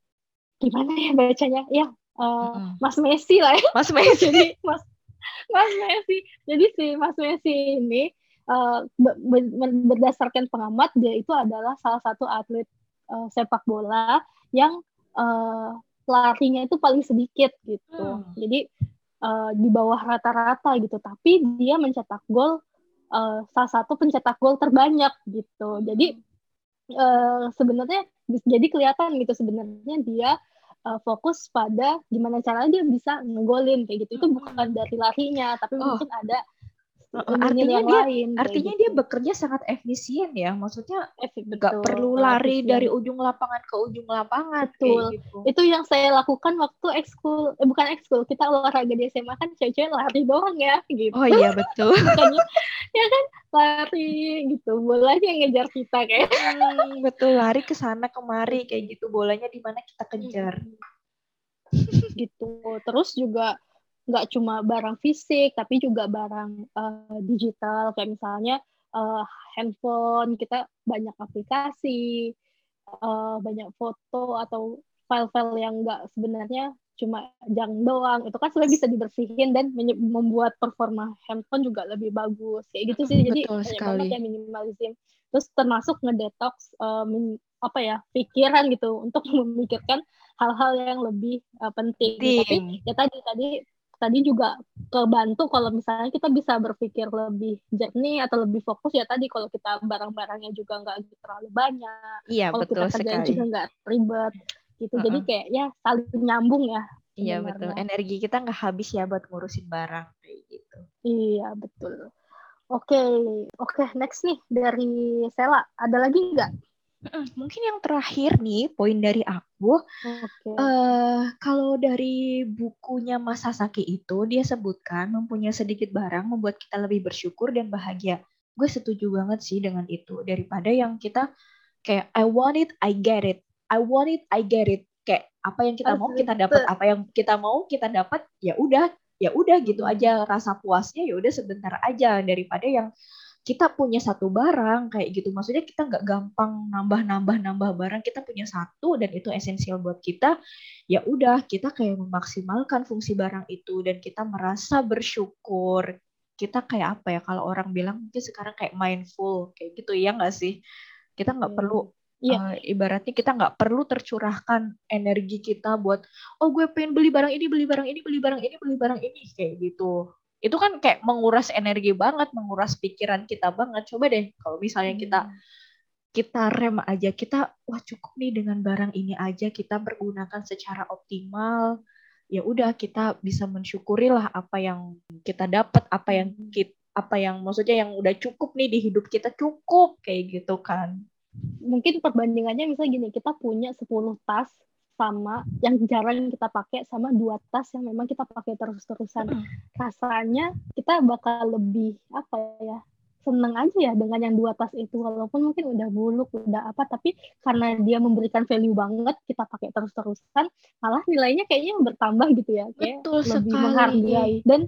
gimana ya bacanya? Ya uh, mm. Mas Messi lah ya. Mas Messi. Jadi Mas Mas Messi. Jadi si Mas Messi ini uh, berdasarkan pengamat dia itu adalah salah satu atlet uh, sepak bola yang uh, larinya itu paling sedikit gitu. Mm. jadi uh, di bawah rata-rata gitu. Tapi dia mencetak gol uh, salah satu pencetak gol terbanyak gitu. Jadi uh, sebenarnya jadi kelihatan gitu sebenarnya dia uh, fokus pada gimana caranya dia bisa ngegolin kayak gitu itu bukan dari larinya tapi oh. mungkin ada artinya dia lain, artinya gitu. dia bekerja sangat efisien ya maksudnya nggak perlu lari efisien. dari ujung lapangan ke ujung lapangan betul gitu. itu yang saya lakukan waktu ekskul eh, bukan ekskul kita olahraga di SMA kan cewek-cewek lari doang ya gitu oh iya betul ya kan lari gitu bolanya ngejar kita kayak hmm, betul lari ke sana kemari kayak gitu bolanya di mana kita kejar gitu terus juga nggak cuma barang fisik tapi juga barang uh, digital. Kayak misalnya uh, handphone kita banyak aplikasi uh, banyak foto atau file-file yang nggak sebenarnya cuma jang doang. Itu kan sudah bisa dibersihin dan membuat performa handphone juga lebih bagus. Kayak gitu sih. Jadi Betul banyak banget ya minimalism terus termasuk ngedetox um, apa ya pikiran gitu. Untuk memikirkan hal-hal yang lebih uh, penting. Tapi ya tadi tadi tadi juga kebantu kalau misalnya kita bisa berpikir lebih jernih atau lebih fokus ya tadi kalau kita barang-barangnya juga nggak terlalu banyak iya, kalau betul kita kerjaan juga nggak ribet gitu. Uh -uh. jadi kayak ya saling nyambung ya iya betul. Energi kita nggak habis ya buat ngurusin barang kayak gitu. Iya betul. Oke okay. oke okay, next nih dari Sela. Ada lagi nggak Mungkin yang terakhir nih, poin dari aku, okay. uh, eh, kalau dari bukunya Mas Sasaki itu, dia sebutkan mempunyai sedikit barang membuat kita lebih bersyukur dan bahagia. Gue setuju banget sih dengan itu, daripada yang kita kayak I want it, I get it, I want it, I get it. Kayak apa yang kita mau kita dapat, apa yang kita mau kita dapat, ya udah, ya udah gitu aja rasa puasnya ya udah sebentar aja daripada yang kita punya satu barang kayak gitu maksudnya kita nggak gampang nambah nambah nambah barang kita punya satu dan itu esensial buat kita ya udah kita kayak memaksimalkan fungsi barang itu dan kita merasa bersyukur kita kayak apa ya kalau orang bilang mungkin sekarang kayak mindful kayak gitu ya nggak sih kita nggak hmm. perlu Yeah. Uh, ibaratnya kita nggak perlu tercurahkan energi kita buat oh gue pengen beli barang ini beli barang ini beli barang ini beli barang ini kayak gitu itu kan kayak menguras energi banget, menguras pikiran kita banget. Coba deh kalau misalnya hmm. kita kita rem aja, kita wah cukup nih dengan barang ini aja kita pergunakan secara optimal. Ya udah kita bisa mensyukurilah apa yang kita dapat, apa yang hmm. kita apa yang maksudnya yang udah cukup nih di hidup kita cukup kayak gitu kan. Mungkin perbandingannya misalnya gini, kita punya 10 tas sama yang jarang kita pakai sama dua tas yang memang kita pakai terus-terusan. Rasanya kita bakal lebih apa ya? seneng aja ya dengan yang dua tas itu walaupun mungkin udah buluk udah apa tapi karena dia memberikan value banget kita pakai terus-terusan malah nilainya kayaknya bertambah gitu ya kayak Betul lebih sekali. menghargai dan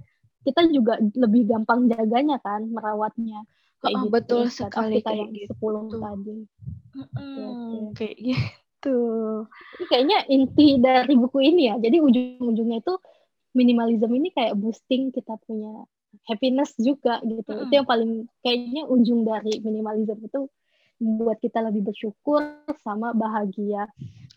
kita juga lebih gampang jaganya kan merawatnya kayak Oh, gitu betul sekali kita kayak yang gitu. 10 tadi Mm, kayak gitu. Ini kayaknya inti dari buku ini ya. Jadi ujung-ujungnya itu minimalism ini kayak boosting kita punya happiness juga gitu. Mm. itu yang paling kayaknya ujung dari minimalism itu membuat kita lebih bersyukur sama bahagia.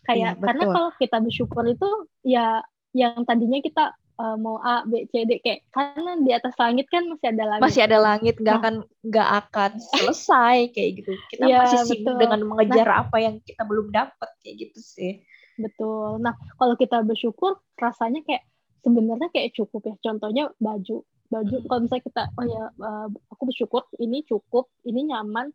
Kayak Iya, karena kalau kita bersyukur itu ya yang tadinya kita uh, mau A B C D kayak karena di atas langit kan masih ada langit Masih ada langit, nggak Nah. akan nggak akan selesai kayak gitu. Kita Iya, masih sibuk betul. dengan mengejar apa yang kita belum dapat kayak gitu sih. Betul. Nah, kalau kita bersyukur, rasanya kayak sebenarnya kayak cukup ya. Contohnya baju. Baju, Hmm. kalau misalnya kita, oh ya, uh, aku bersyukur, ini cukup, ini nyaman,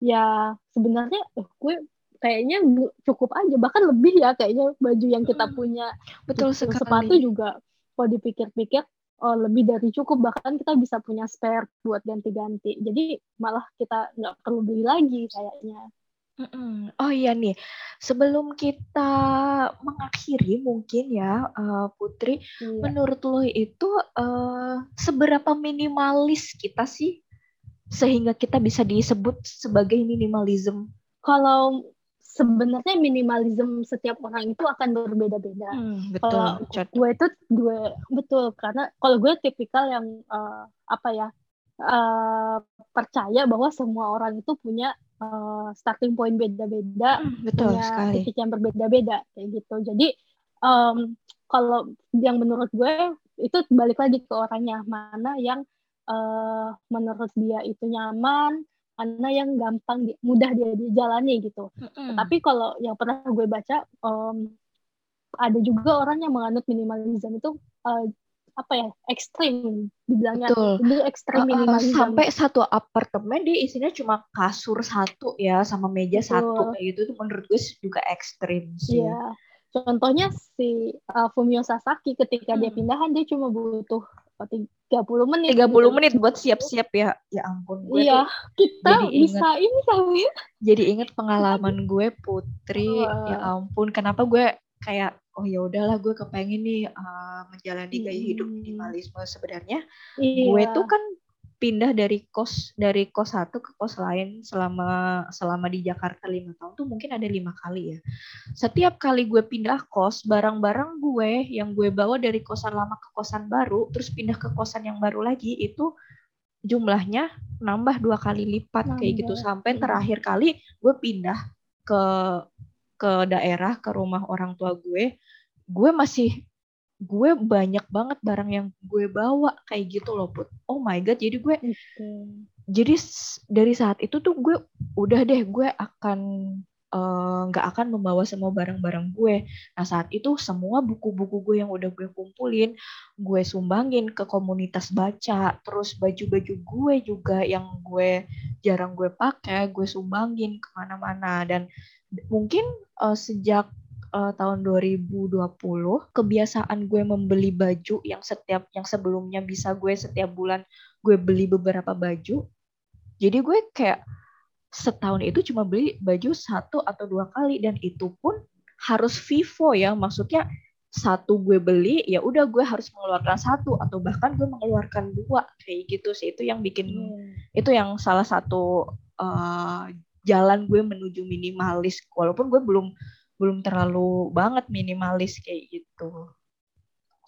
ya sebenarnya eh, gue kayaknya cukup aja. Bahkan lebih ya kayaknya baju yang kita Hmm. punya. Betul sekali. Sepatu juga, kalau dipikir-pikir, oh, lebih dari cukup. Bahkan kita bisa punya spare buat ganti-ganti. Jadi malah kita nggak perlu beli lagi kayaknya. Oh iya nih, sebelum kita mengakhiri mungkin ya eh, Putri, Iya. menurut lo itu eh, seberapa minimalis kita sih sehingga kita bisa disebut sebagai minimalism? kalau sebenarnya minimalism setiap orang itu akan berbeda-beda. Hmm, Kalau betul. Gue itu gue betul karena kalau gue tipikal yang eh, apa ya eh, percaya bahwa semua orang itu punya eh, starting point beda-beda, Hmm, betul punya sekali. titik yang berbeda-beda kayak gitu. Jadi em, kalau yang menurut gue itu balik lagi ke orangnya mana yang eh, menurut dia itu nyaman, mana yang gampang di- mudah dia dijalani gitu. Mm-mm. Tapi kalau yang pernah gue baca, em, ada juga orang yang menganut minimalism itu eh, apa ya ekstrim, dibilangnya Betul. itu ekstrim Uh, uh, minimalism. sampai satu apartemen dia isinya cuma kasur satu ya sama meja Betul. satu kayak gitu tuh menurut gue juga ekstrim sih. Iya. Contohnya si uh, Fumio Sasaki ketika dia Hmm. pindahan dia cuma butuh uh, 30 menit. 30 gitu. menit buat siap-siap ya. Ya ampun gue Iya, tuh kita jadi ingat. bisa ini sampai jadi inget pengalaman gue Putri. Wah. Ya ampun, kenapa gue kayak oh ya udahlah gue kepengen nih uh, menjalani gaya hidup Hmm. minimalisme sebenarnya. iya. Gue tuh kan pindah dari kos dari kos satu ke kos lain selama selama di Jakarta lima tahun tuh mungkin ada lima kali ya. Setiap kali gue pindah kos, barang-barang gue yang gue bawa dari kosan lama ke kosan baru, terus pindah ke kosan yang baru lagi itu jumlahnya nambah dua kali lipat kayak gitu Nambah. sampai Hmm. terakhir kali gue pindah ke ke daerah ke rumah orang tua gue, gue masih gue banyak banget barang yang gue bawa kayak gitu loh put. Oh my god, jadi gue Oke. jadi dari saat itu tuh gue udah deh gue akan eh, nggak akan membawa semua barang-barang gue. Nah saat itu semua buku-buku gue yang udah gue kumpulin, gue sumbangin ke komunitas baca. Terus baju-baju gue juga yang gue jarang gue pakai, gue sumbangin ke mana-mana. Dan mungkin eh, sejak eh, tahun 2020 kebiasaan gue membeli baju yang setiap yang sebelumnya bisa gue setiap bulan gue beli beberapa baju. Jadi gue kayak setahun itu cuma beli baju satu atau dua kali dan itu pun harus vivo ya. Maksudnya satu gue beli ya udah gue harus mengeluarkan satu atau bahkan gue mengeluarkan dua. Kayak gitu sih. Itu yang bikin Iya. itu yang salah satu uh, jalan gue menuju minimalis. Walaupun gue belum belum terlalu banget minimalis kayak gitu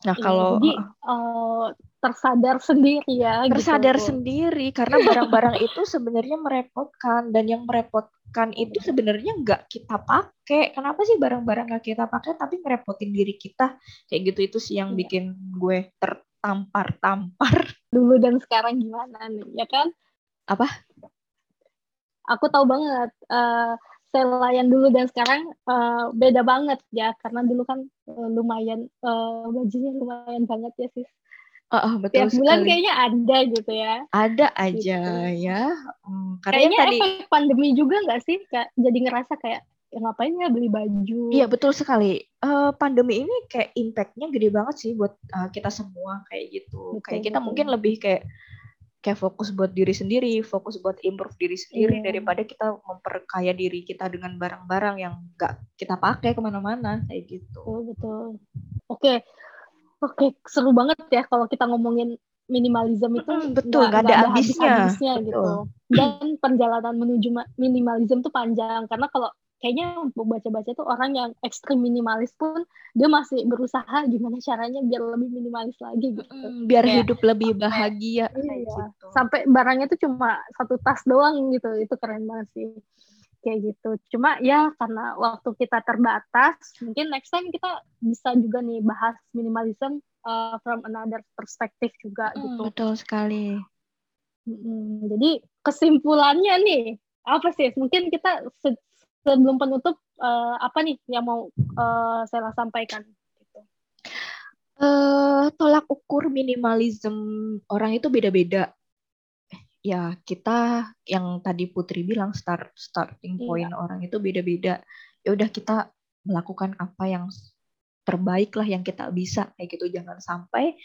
nah Iya, kalau jadi eh, tersadar sendiri ya gitu, tersadar Bu. sendiri karena barang-barang itu sebenarnya merepotkan dan yang merepotkan itu sebenarnya nggak kita pakai kenapa sih barang-barang nggak kita pakai tapi ngerepotin diri kita kayak gitu itu sih yang Iya. bikin gue tertampar-tampar dulu dan sekarang gimana nih ya kan Apa? aku tahu banget eh selayan dulu dan sekarang eh, beda banget ya karena dulu kan eh, lumayan eh, bajunya lumayan banget ya sih Ah, ah, betul tiap bulan sekali kayaknya ada gitu ya ada aja Gitu. ya Hmm, karena kayaknya tadi efek pandemi juga nggak sih Kayak jadi ngerasa kayak ya ngapain ya beli baju Iya betul sekali. Eh, pandemi ini kayak impactnya gede banget sih buat eh, kita semua kayak gitu. Betul, kayak kita betul. mungkin lebih kayak kayak fokus buat diri sendiri, fokus buat improve diri sendiri yeah. daripada kita memperkaya diri kita dengan barang-barang yang gak kita pakai ke mana-mana kayak gitu. Oh, betul. Oke, okay. oke okay. seru banget ya kalau kita ngomongin minimalism itu mm, betul gak, gak ada, ada habisnya, habisnya gitu. Dan perjalanan menuju minimalism tuh panjang karena kalau kayaknya baca-baca tuh orang yang ekstrim minimalis pun dia masih berusaha gimana caranya biar lebih minimalis lagi gitu. Mm, biar kayak, hidup lebih bahagia iya, gitu. Sampai barangnya tuh cuma satu tas doang gitu. Itu keren banget sih. Kayak gitu. Cuma ya karena waktu kita terbatas, mungkin next time kita bisa juga nih bahas minimalism uh, from another perspective juga mm, gitu. Betul sekali. Hmm, jadi kesimpulannya nih apa sih? Mungkin kita sebelum penutup uh, apa nih yang mau uh, saya sampaikan? Gitu. Uh, tolak ukur minimalism orang itu beda-beda. Ya kita yang tadi Putri bilang start starting iya. point iya. orang itu beda-beda. Ya udah kita melakukan apa yang terbaik lah yang kita bisa kayak gitu. Jangan sampai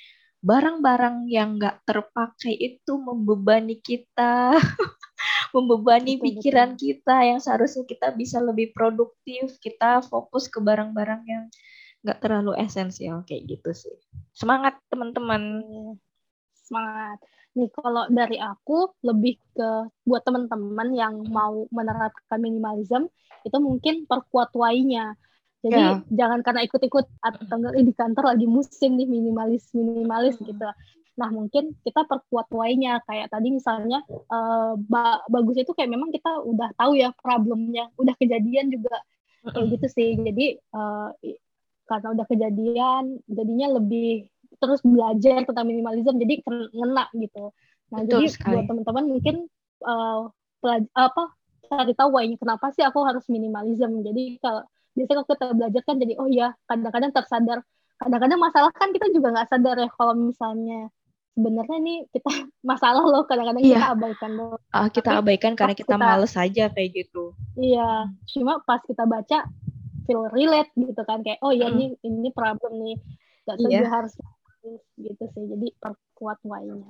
barang-barang yang nggak terpakai itu membebani kita. membebani betul, pikiran betul. kita yang seharusnya kita bisa lebih produktif, kita fokus ke barang-barang yang nggak terlalu esensial kayak gitu sih. Semangat teman-teman. Semangat. Nih kalau dari aku lebih ke buat teman-teman yang mau menerapkan minimalism itu mungkin perkuat why-nya. Jadi yeah. jangan karena ikut-ikut atau di kantor lagi musim nih minimalis minimalis hmm. gitu Nah, mungkin kita perkuat why-nya kayak tadi misalnya uh, ba bagus itu kayak memang kita udah tahu ya problemnya, udah kejadian juga kayak gitu sih. Jadi uh, karena udah kejadian, jadinya lebih terus belajar tentang minimalism, jadi ngena gitu. Nah, Betul jadi sekali. buat teman-teman mungkin uh, apa cari tahu why-nya kenapa sih aku harus minimalism. Jadi kalau biasanya kalau kita belajar kan jadi oh ya kadang-kadang tersadar kadang-kadang masalah kan kita juga nggak sadar ya kalau misalnya sebenarnya nih kita masalah loh kadang-kadang iya. kita abaikan loh. Uh, kita Tapi abaikan karena kita, kita males aja kayak gitu. Iya, cuma pas kita baca feel relate gitu kan kayak oh ya mm. ini ini problem nih. Gak iya. harus gitu sih. Jadi perkuat why-nya.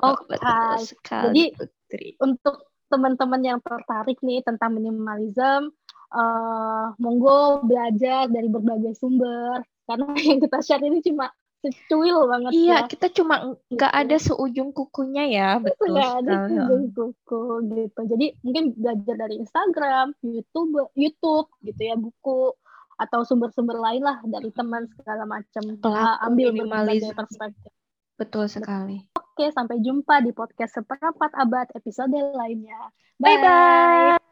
Oh, Oke. Okay. Jadi Putri. untuk teman-teman yang tertarik nih tentang minimalism, uh, monggo belajar dari berbagai sumber karena yang kita share ini cuma secuil banget iya ya. kita cuma nggak ada gitu. seujung kukunya ya betul nggak ada seujung kuku gitu. Jadi mungkin belajar dari Instagram YouTube YouTube gitu ya buku atau sumber-sumber lain lah dari teman segala macam. Uh, ambil berbagai perspektif. Betul sekali. Oke sampai jumpa di podcast seperempat abad episode lainnya. Bye bye, bye.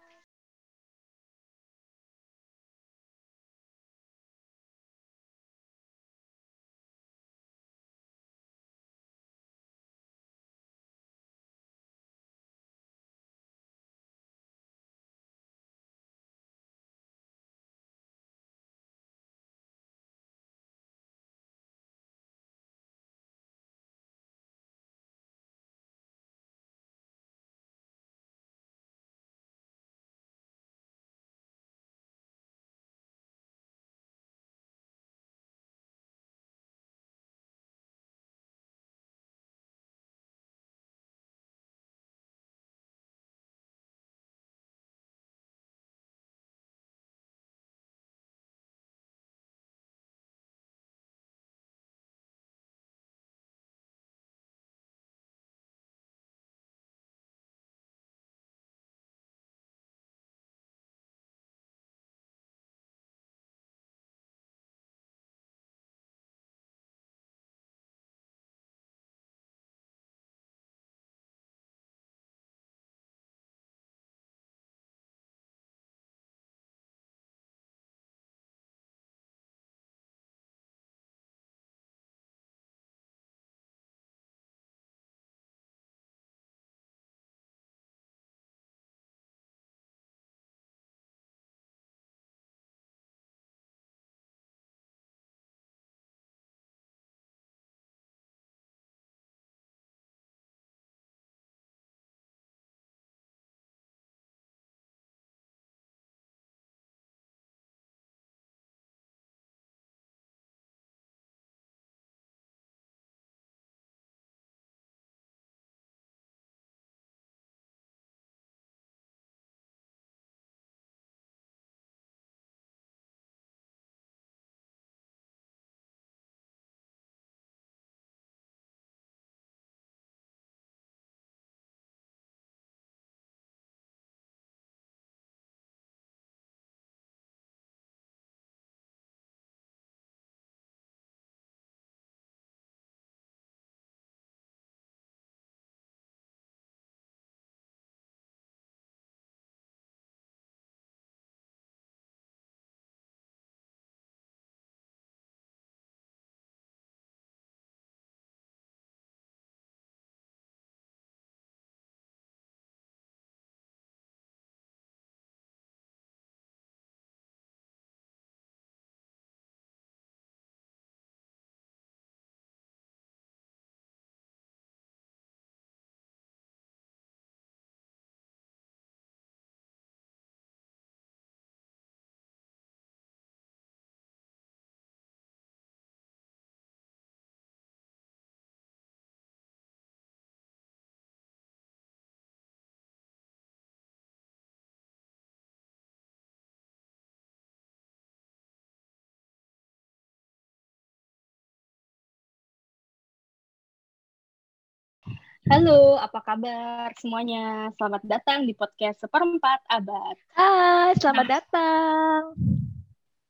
Halo, apa kabar semuanya? Selamat datang di podcast Seperempat Abad. Hai, selamat nah. datang.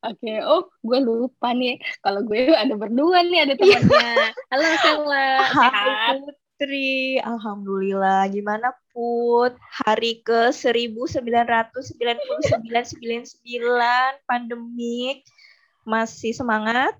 Oke, okay. oh gue lupa nih. Kalau gue ada berdua nih, ada temannya. Halo, Sela. Hai, Putri. Alhamdulillah. Gimana, Put? Hari ke 1999 pandemik. Masih semangat?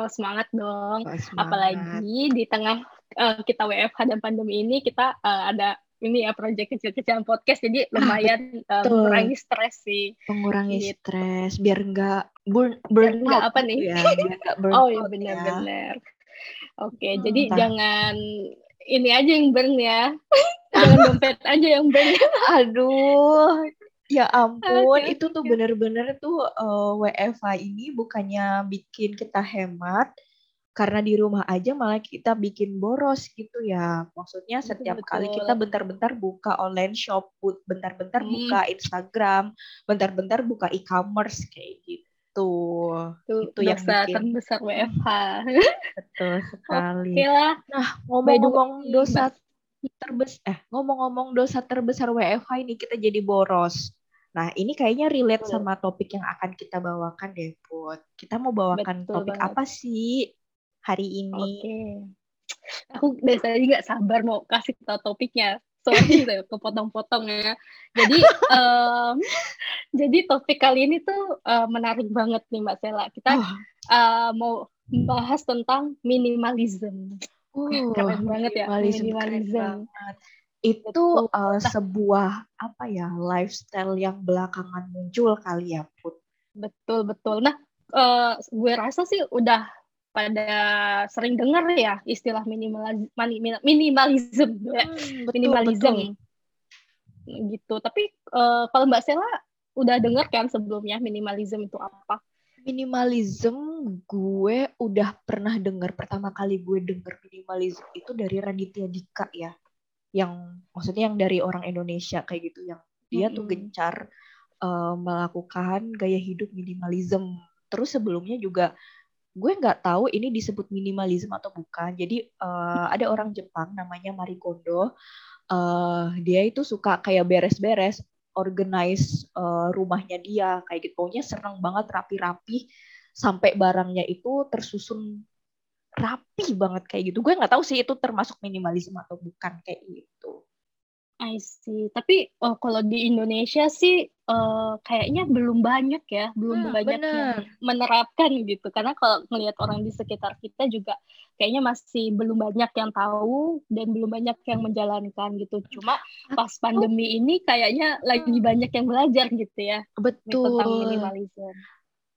Oh, semangat dong. Oh, semangat. Apalagi di tengah uh, kita WFH dan pandemi ini kita uh, ada ini ya proyek kecil-kecilan podcast jadi ah, lumayan uh, mengurangi stres sih. Mengurangi gitu. stres biar enggak burn burn biar apa nih? ya, burn oh iya benar-benar ya. oke hmm, jadi entah. jangan ini aja yang burn ya. Jangan dompet aja yang burn aduh ya ampun okay, itu tuh bener-bener tuh uh, WFH ini bukannya bikin kita hemat karena di rumah aja malah kita bikin boros gitu ya. Maksudnya setiap betul, kali kita bentar-bentar buka online shop, bentar-bentar hmm. buka Instagram, bentar-bentar buka e-commerce kayak gitu. Itu, itu yang bikin terbesar WFH. Betul sekali. Oke lah. Nah, ngomong-ngomong dosa terbesar eh ngomong-ngomong dosa terbesar WFH ini kita jadi boros. Nah, ini kayaknya relate betul. sama topik yang akan kita bawakan deh, Put. Kita mau bawakan betul topik banget. apa sih? Hari ini. Oke. Okay. Aku dari tadi nggak sabar mau kasih tau topiknya. Sorry kepotong-potong ya. Jadi um, jadi topik kali ini tuh uh, menarik banget nih Mbak Sela. Kita oh. uh, mau bahas tentang minimalism. Uh, keren banget ya minimalism. minimalism. Banget. Itu uh, sebuah apa ya lifestyle yang belakangan muncul kali ya Put. Betul betul. Nah, uh, gue rasa sih udah pada sering dengar ya istilah minimalism minimalism ya. hmm, betul, minimalism betul. gitu tapi uh, kalau Mbak Sela udah dengar kan sebelumnya minimalism itu apa minimalism gue udah pernah dengar pertama kali gue dengar minimalism itu dari Raditya Dika ya yang maksudnya yang dari orang Indonesia kayak gitu yang dia hmm. tuh gencar uh, melakukan gaya hidup minimalism terus sebelumnya juga gue nggak tahu ini disebut minimalisme atau bukan. Jadi uh, ada orang Jepang namanya Marie Kondo. Uh, dia itu suka kayak beres-beres, organize uh, rumahnya dia kayak gitu. Pokoknya seneng banget rapi-rapi sampai barangnya itu tersusun rapi banget kayak gitu. Gue nggak tahu sih itu termasuk minimalisme atau bukan kayak gitu. I see. Tapi oh, kalau di Indonesia sih uh, kayaknya belum banyak ya, belum hmm, banyak bener. yang menerapkan gitu. Karena kalau melihat orang di sekitar kita juga kayaknya masih belum banyak yang tahu dan belum banyak yang menjalankan gitu. Cuma pas pandemi ini kayaknya lagi banyak yang belajar gitu ya. Betul. Tentang minimalisme.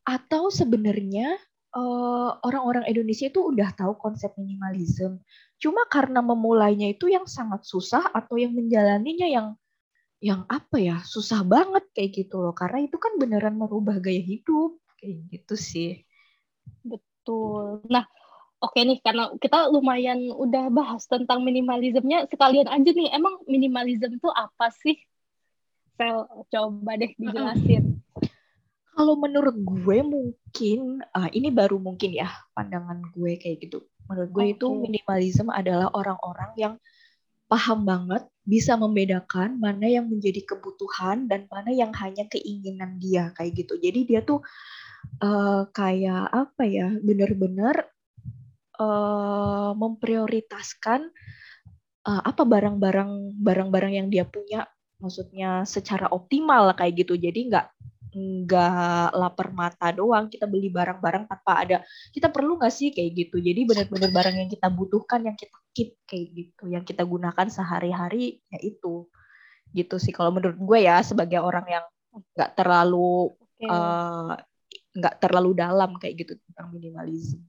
Atau sebenarnya uh, orang-orang Indonesia itu udah tahu konsep minimalism. Cuma karena memulainya itu yang sangat susah atau yang menjalaninya yang yang apa ya susah banget kayak gitu loh. Karena itu kan beneran merubah gaya hidup kayak gitu sih. Betul. Nah, oke nih karena kita lumayan udah bahas tentang minimalismnya sekalian aja nih. Emang minimalism itu apa sih? Sel, coba deh dijelasin. Kalau menurut gue mungkin uh, ini baru mungkin ya pandangan gue kayak gitu. Menurut gue okay. itu minimalisme adalah orang-orang yang paham banget bisa membedakan mana yang menjadi kebutuhan dan mana yang hanya keinginan dia kayak gitu. Jadi dia tuh uh, kayak apa ya benar-benar uh, memprioritaskan uh, apa barang-barang barang-barang yang dia punya maksudnya secara optimal kayak gitu. Jadi nggak nggak lapar mata doang kita beli barang-barang tanpa ada kita perlu nggak sih kayak gitu jadi benar-benar barang yang kita butuhkan yang kita keep kayak gitu yang kita gunakan sehari-hari ya itu gitu sih kalau menurut gue ya sebagai orang yang nggak terlalu eh, nggak okay. uh, terlalu dalam kayak gitu tentang minimalisme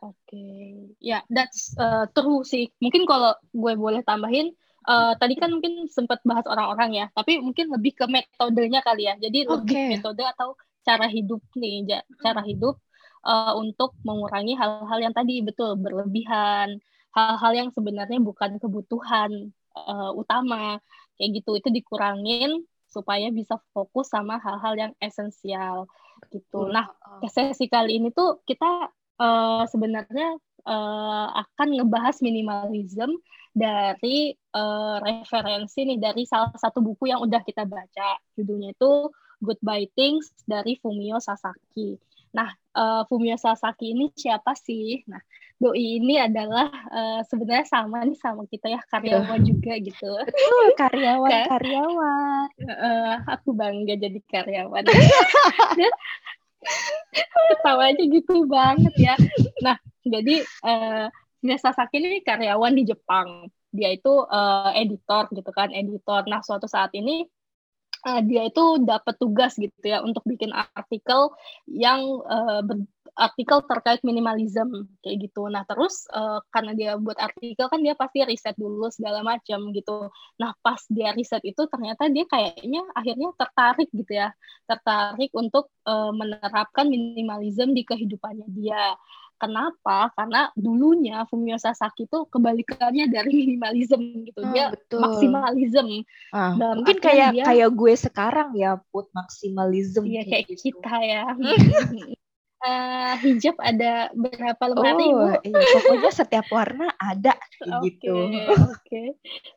Oke, okay. ya yeah, that's uh, true sih. Mungkin kalau gue boleh tambahin, uh, tadi kan mungkin sempat bahas orang-orang ya, tapi mungkin lebih ke metodenya kali ya. Jadi okay. lebih metode atau cara hidup nih, cara hidup uh, untuk mengurangi hal-hal yang tadi betul berlebihan, hal-hal yang sebenarnya bukan kebutuhan uh, utama kayak gitu itu dikurangin supaya bisa fokus sama hal-hal yang esensial gitu. Nah, sesi kali ini tuh kita uh, sebenarnya uh, akan ngebahas minimalism dari uh, referensi nih dari salah satu buku yang udah kita baca. Judulnya itu Goodbye Things dari Fumio Sasaki. Nah, uh, Fumio Sasaki ini siapa sih? Nah, Doi ini adalah uh, sebenarnya sama nih sama kita ya karyawan juga gitu. Betul, karyawan, karyawan. Uh, aku bangga jadi karyawan. Ketawanya gitu banget ya. Nah, jadi uh, Sasaki ini karyawan di Jepang. Dia itu uh, editor gitu kan, editor. Nah, suatu saat ini uh, dia itu dapat tugas gitu ya untuk bikin artikel yang uh, artikel terkait minimalism kayak gitu. Nah terus uh, karena dia buat artikel kan dia pasti riset dulu segala macam gitu. Nah pas dia riset itu ternyata dia kayaknya akhirnya tertarik gitu ya, tertarik untuk uh, menerapkan minimalism di kehidupannya dia. Kenapa? Karena dulunya Fumio Sasaki itu kebalikannya dari minimalism gitu. Oh, dia betul. maksimalism. Ah, mungkin kayak dia, kayak gue sekarang ya, put maksimalism. Iya kayak gitu. kita ya. uh, hijab ada berapa lemari oh, Iya, pokoknya setiap warna ada okay, gitu. Oke. Okay.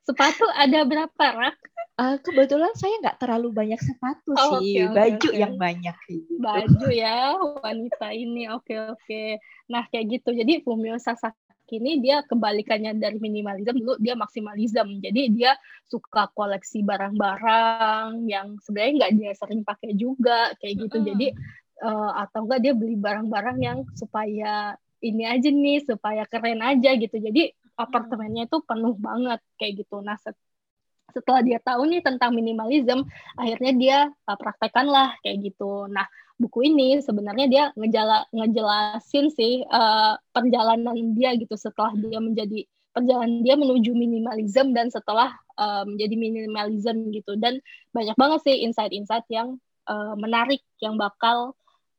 Sepatu ada berapa rak? Uh, kebetulan saya nggak terlalu banyak sepatu oh, sih, okay, baju okay. yang banyak gitu. Baju ya wanita ini, oke okay, oke. Okay. Nah kayak gitu, jadi Fumio Sasaki ini dia kebalikannya dari minimalism dulu dia maksimalism jadi dia suka koleksi barang-barang yang sebenarnya nggak dia sering pakai juga kayak gitu jadi uh, atau enggak dia beli barang-barang yang supaya ini aja nih supaya keren aja gitu. Jadi apartemennya itu penuh banget kayak gitu. Nah set, setelah dia tahu nih tentang minimalism akhirnya dia uh, praktekkan lah kayak gitu. Nah buku ini sebenarnya dia ngejala, ngejelasin sih uh, perjalanan dia gitu setelah dia menjadi perjalanan dia menuju minimalism dan setelah uh, menjadi minimalism gitu. Dan banyak banget sih insight-insight yang uh, menarik yang bakal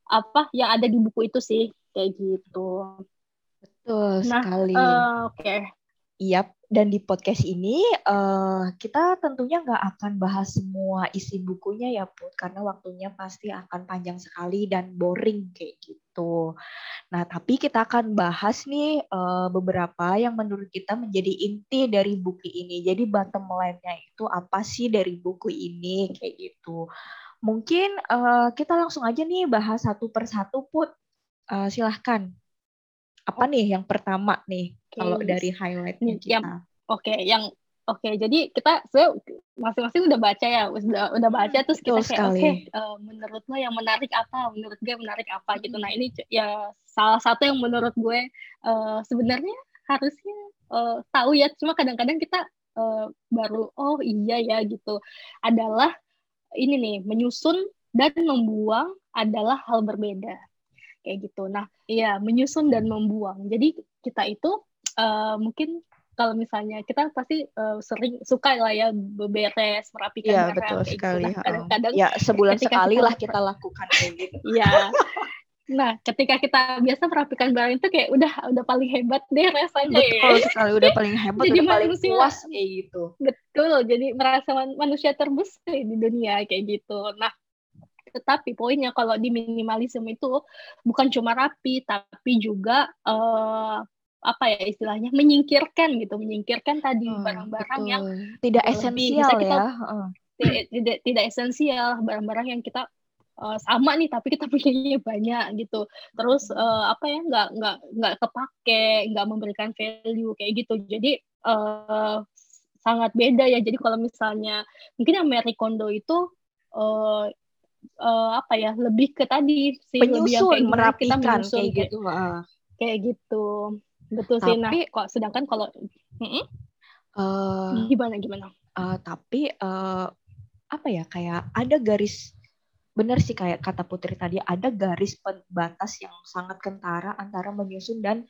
apa yang ada di buku itu sih kayak gitu. Betul nah, sekali. Uh, Oke. Okay. Iya, dan di podcast ini uh, kita tentunya nggak akan bahas semua isi bukunya ya Put, karena waktunya pasti akan panjang sekali dan boring kayak gitu. Nah, tapi kita akan bahas nih uh, beberapa yang menurut kita menjadi inti dari buku ini. Jadi bottom line-nya itu apa sih dari buku ini kayak gitu. Mungkin uh, kita langsung aja nih bahas satu persatu put. Uh, silahkan. Apa oh. nih yang pertama nih okay. kalau dari highlightnya kita? Oke, okay, yang oke. Okay, jadi kita masing-masing udah baca ya, udah udah baca terus kita kayak oke, okay, uh, menurut lo yang menarik apa? Menurut gue menarik apa gitu. Nah ini ya salah satu yang menurut gue uh, sebenarnya harusnya uh, tahu ya. Cuma kadang-kadang kita uh, baru oh iya ya gitu. Adalah ini nih menyusun dan membuang adalah hal berbeda kayak gitu. Nah, iya menyusun dan membuang. Jadi kita itu uh, mungkin kalau misalnya kita pasti uh, sering suka lah ya beberes merapikan ya, betul gitu. sekali. Nah, kadang-kadang ya sebulan sekali lah kita lakukan kayak gitu. Iya. Nah, ketika kita biasa merapikan barang itu kayak udah udah paling hebat deh rasanya Betul ya. sekali, udah paling hebat, jadi udah paling puas kayak gitu. Betul, jadi merasa manusia terbesar di dunia kayak gitu. Nah, tetapi poinnya kalau di minimalisme itu bukan cuma rapi, tapi juga uh, apa ya istilahnya menyingkirkan gitu, menyingkirkan tadi hmm, barang-barang hmm, yang tidak esensial ya. Tidak, tidak tidak esensial, barang-barang yang kita uh, sama nih tapi kita punyanya banyak gitu. Terus uh, apa ya nggak nggak nggak kepake nggak memberikan value kayak gitu. Jadi uh, sangat beda ya. Jadi kalau misalnya mungkin yang Mary Kondo itu uh, uh, apa ya lebih ke tadi si penyusun yang kayak kita menyusun kayak, kayak gitu kayak gitu. Betul tapi, sih. Nah kok sedangkan kalau uh, gimana gimana? uh, tapi uh, apa ya kayak ada garis benar sih kayak kata Putri tadi ada garis pembatas yang sangat kentara antara menyusun dan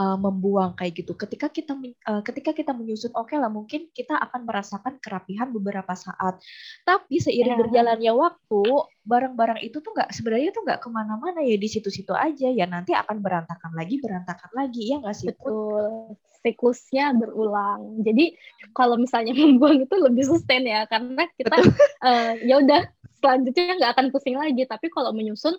uh, membuang kayak gitu. Ketika kita uh, ketika kita menyusun oke okay lah mungkin kita akan merasakan kerapihan beberapa saat. Tapi seiring yeah. berjalannya waktu barang-barang itu tuh nggak sebenarnya tuh nggak ke mana-mana ya di situ-situ aja ya nanti akan berantakan lagi berantakan lagi ya nggak sih? Betul. Siklusnya berulang. Jadi kalau misalnya membuang itu lebih sustain ya karena kita uh, ya udah selanjutnya nggak akan pusing lagi. Tapi kalau menyusun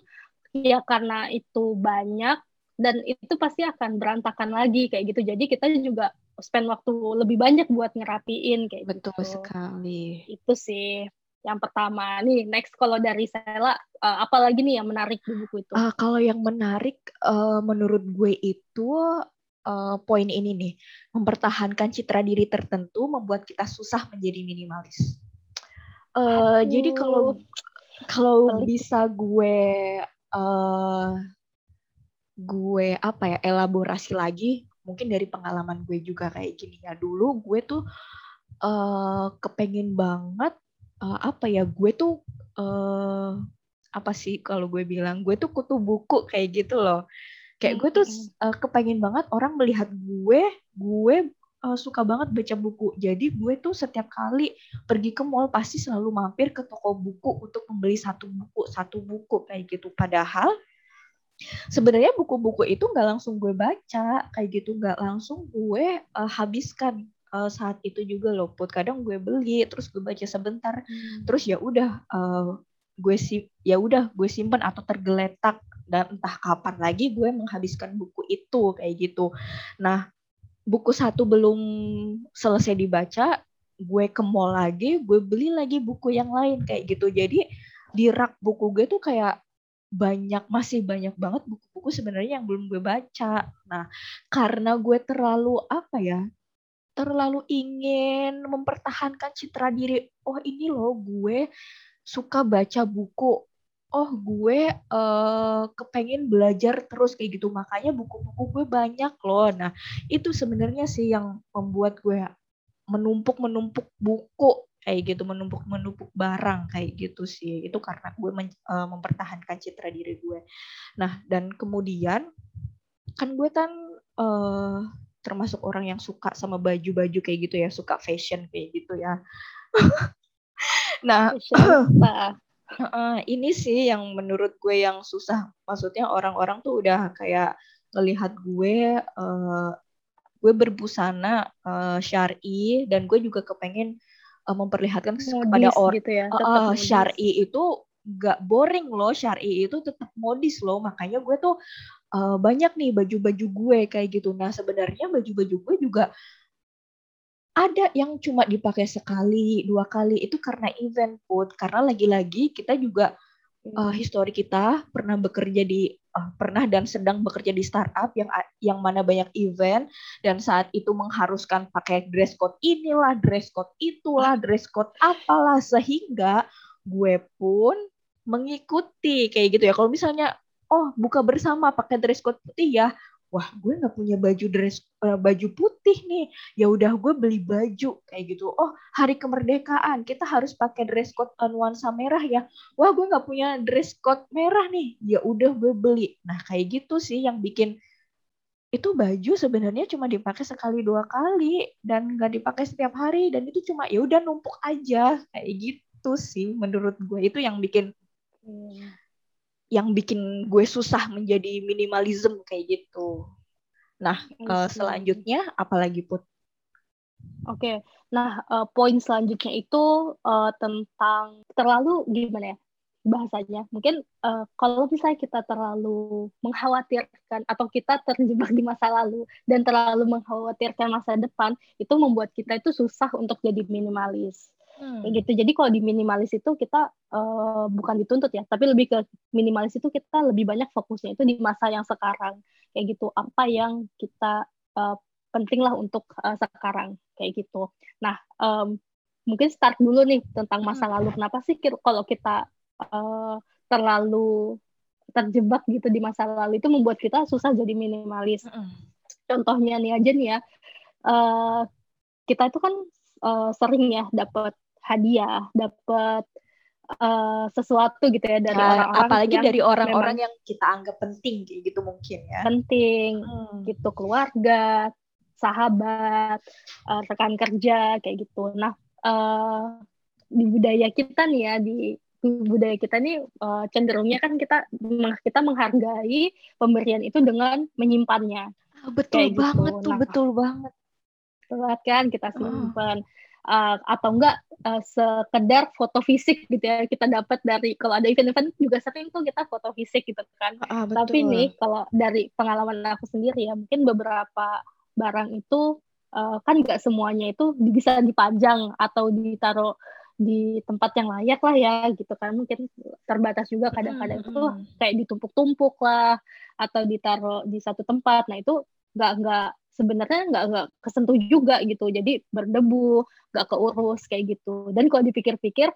ya karena itu banyak dan itu pasti akan berantakan lagi kayak gitu. Jadi kita juga spend waktu lebih banyak buat ngerapiin kayak betul gitu. sekali. Itu sih yang pertama. Nih next kalau dari Sela uh, apa lagi nih yang menarik di buku itu? Uh, kalau yang menarik uh, menurut gue itu uh, poin ini nih. Mempertahankan citra diri tertentu membuat kita susah menjadi minimalis uh, jadi kalau kalau bisa gue uh, gue apa ya elaborasi lagi mungkin dari pengalaman gue juga kayak gini ya. Dulu gue tuh uh, kepengen banget uh, apa ya gue tuh uh, apa sih kalau gue bilang gue tuh kutu buku kayak gitu loh. Kayak gue tuh uh, kepengen banget orang melihat gue gue uh, suka banget baca buku. Jadi gue tuh setiap kali pergi ke mall pasti selalu mampir ke toko buku untuk membeli satu buku satu buku kayak gitu. Padahal sebenarnya buku-buku itu nggak langsung gue baca kayak gitu. Nggak langsung gue uh, habiskan uh, saat itu juga loh. Put kadang gue beli terus gue baca sebentar. Hmm. terus ya udah uh, gue sih ya udah gue simpen atau tergeletak. Dan entah kapan lagi gue menghabiskan buku itu kayak gitu. Nah buku satu belum selesai dibaca gue ke mall lagi gue beli lagi buku yang lain kayak gitu jadi di rak buku gue tuh kayak banyak masih banyak banget buku-buku sebenarnya yang belum gue baca. Nah, karena gue terlalu apa ya? Terlalu ingin mempertahankan citra diri. Oh, ini loh gue suka baca buku. Oh, gue uh, kepengen belajar terus kayak gitu. Makanya buku-buku gue banyak loh. Nah, itu sebenarnya sih yang membuat gue menumpuk-menumpuk buku kayak gitu. Menumpuk-menumpuk barang kayak gitu sih. Itu karena gue men, uh, mempertahankan citra diri gue. Nah dan kemudian kan gue kan uh, termasuk orang yang suka sama baju-baju kayak gitu ya. Suka fashion kayak gitu ya. Nah uh, ini sih yang menurut gue yang susah. Maksudnya orang-orang tuh udah kayak ngelihat gue uh, gue berbusana uh, syari dan gue juga kepengen uh, memperlihatkan modis kepada orang gitu ya, uh, syari itu gak boring loh syari itu tetap modis loh. Makanya gue tuh uh, banyak nih baju-baju gue kayak gitu. Nah sebenarnya baju-baju gue juga ada yang cuma dipakai sekali dua kali itu karena event put karena lagi-lagi kita juga uh, histori kita pernah bekerja di uh, pernah dan sedang bekerja di startup yang yang mana banyak event dan saat itu mengharuskan pakai dress code inilah, dress code itulah, dress code apalah sehingga gue pun mengikuti kayak gitu ya. Kalau misalnya oh buka bersama pakai dress code putih ya, wah gue nggak punya baju dress uh, baju putih nih. Ya udah gue beli baju kayak gitu. Oh hari kemerdekaan kita harus pakai dress code nuansa merah ya. Wah gue nggak punya dress code merah nih. Ya udah gue beli. Nah kayak gitu sih yang bikin itu baju sebenarnya cuma dipakai sekali dua kali dan nggak dipakai setiap hari. Dan itu cuma ya udah numpuk aja. Kayak gitu sih menurut gue. Itu yang bikin hmm yang bikin gue susah menjadi minimalism kayak gitu. Nah, uh, selanjutnya apalagi put? Oke, okay. nah uh, poin selanjutnya itu uh, tentang terlalu gimana ya bahasanya? Mungkin uh, kalau misalnya kita terlalu mengkhawatirkan atau kita terjebak di masa lalu dan terlalu mengkhawatirkan masa depan, itu membuat kita itu susah untuk jadi minimalis hmm. kayak gitu jadi kalau di minimalis itu kita uh, bukan dituntut ya tapi lebih ke minimalis itu kita lebih banyak fokusnya itu di masa yang sekarang kayak gitu apa yang kita uh, penting lah untuk uh, sekarang kayak gitu nah um, mungkin start dulu nih tentang masa hmm. lalu kenapa sih kalau kita uh, terlalu terjebak gitu di masa lalu itu membuat kita susah jadi minimalis. Mm. Contohnya nih aja nih ya, uh, kita itu kan uh, sering ya dapat hadiah, dapat uh, sesuatu gitu ya dari nah, orang-orang apalagi yang dari orang-orang yang kita anggap penting gitu mungkin ya. Penting hmm. gitu keluarga, sahabat, uh, rekan kerja kayak gitu. Nah, uh, di budaya kita nih ya di budaya kita nih uh, cenderungnya kan kita kita menghargai pemberian itu dengan menyimpannya. Betul kayak gitu. banget gitu. tuh, nah, betul banget. Betul kan kita simpan. Uh uh, atau enggak uh, sekedar foto fisik gitu ya kita dapat dari kalau ada event-event juga sering tuh kita foto fisik gitu kan. Ah, betul. tapi nih kalau dari pengalaman aku sendiri ya mungkin beberapa barang itu uh, kan nggak semuanya itu bisa dipajang atau ditaruh di tempat yang layak lah ya gitu kan. Mungkin terbatas juga kadang-kadang itu kayak ditumpuk-tumpuk lah atau ditaruh di satu tempat. Nah itu nggak nggak sebenarnya nggak nggak kesentuh juga gitu. Jadi berdebu nggak keurus kayak gitu. Dan kalau dipikir-pikir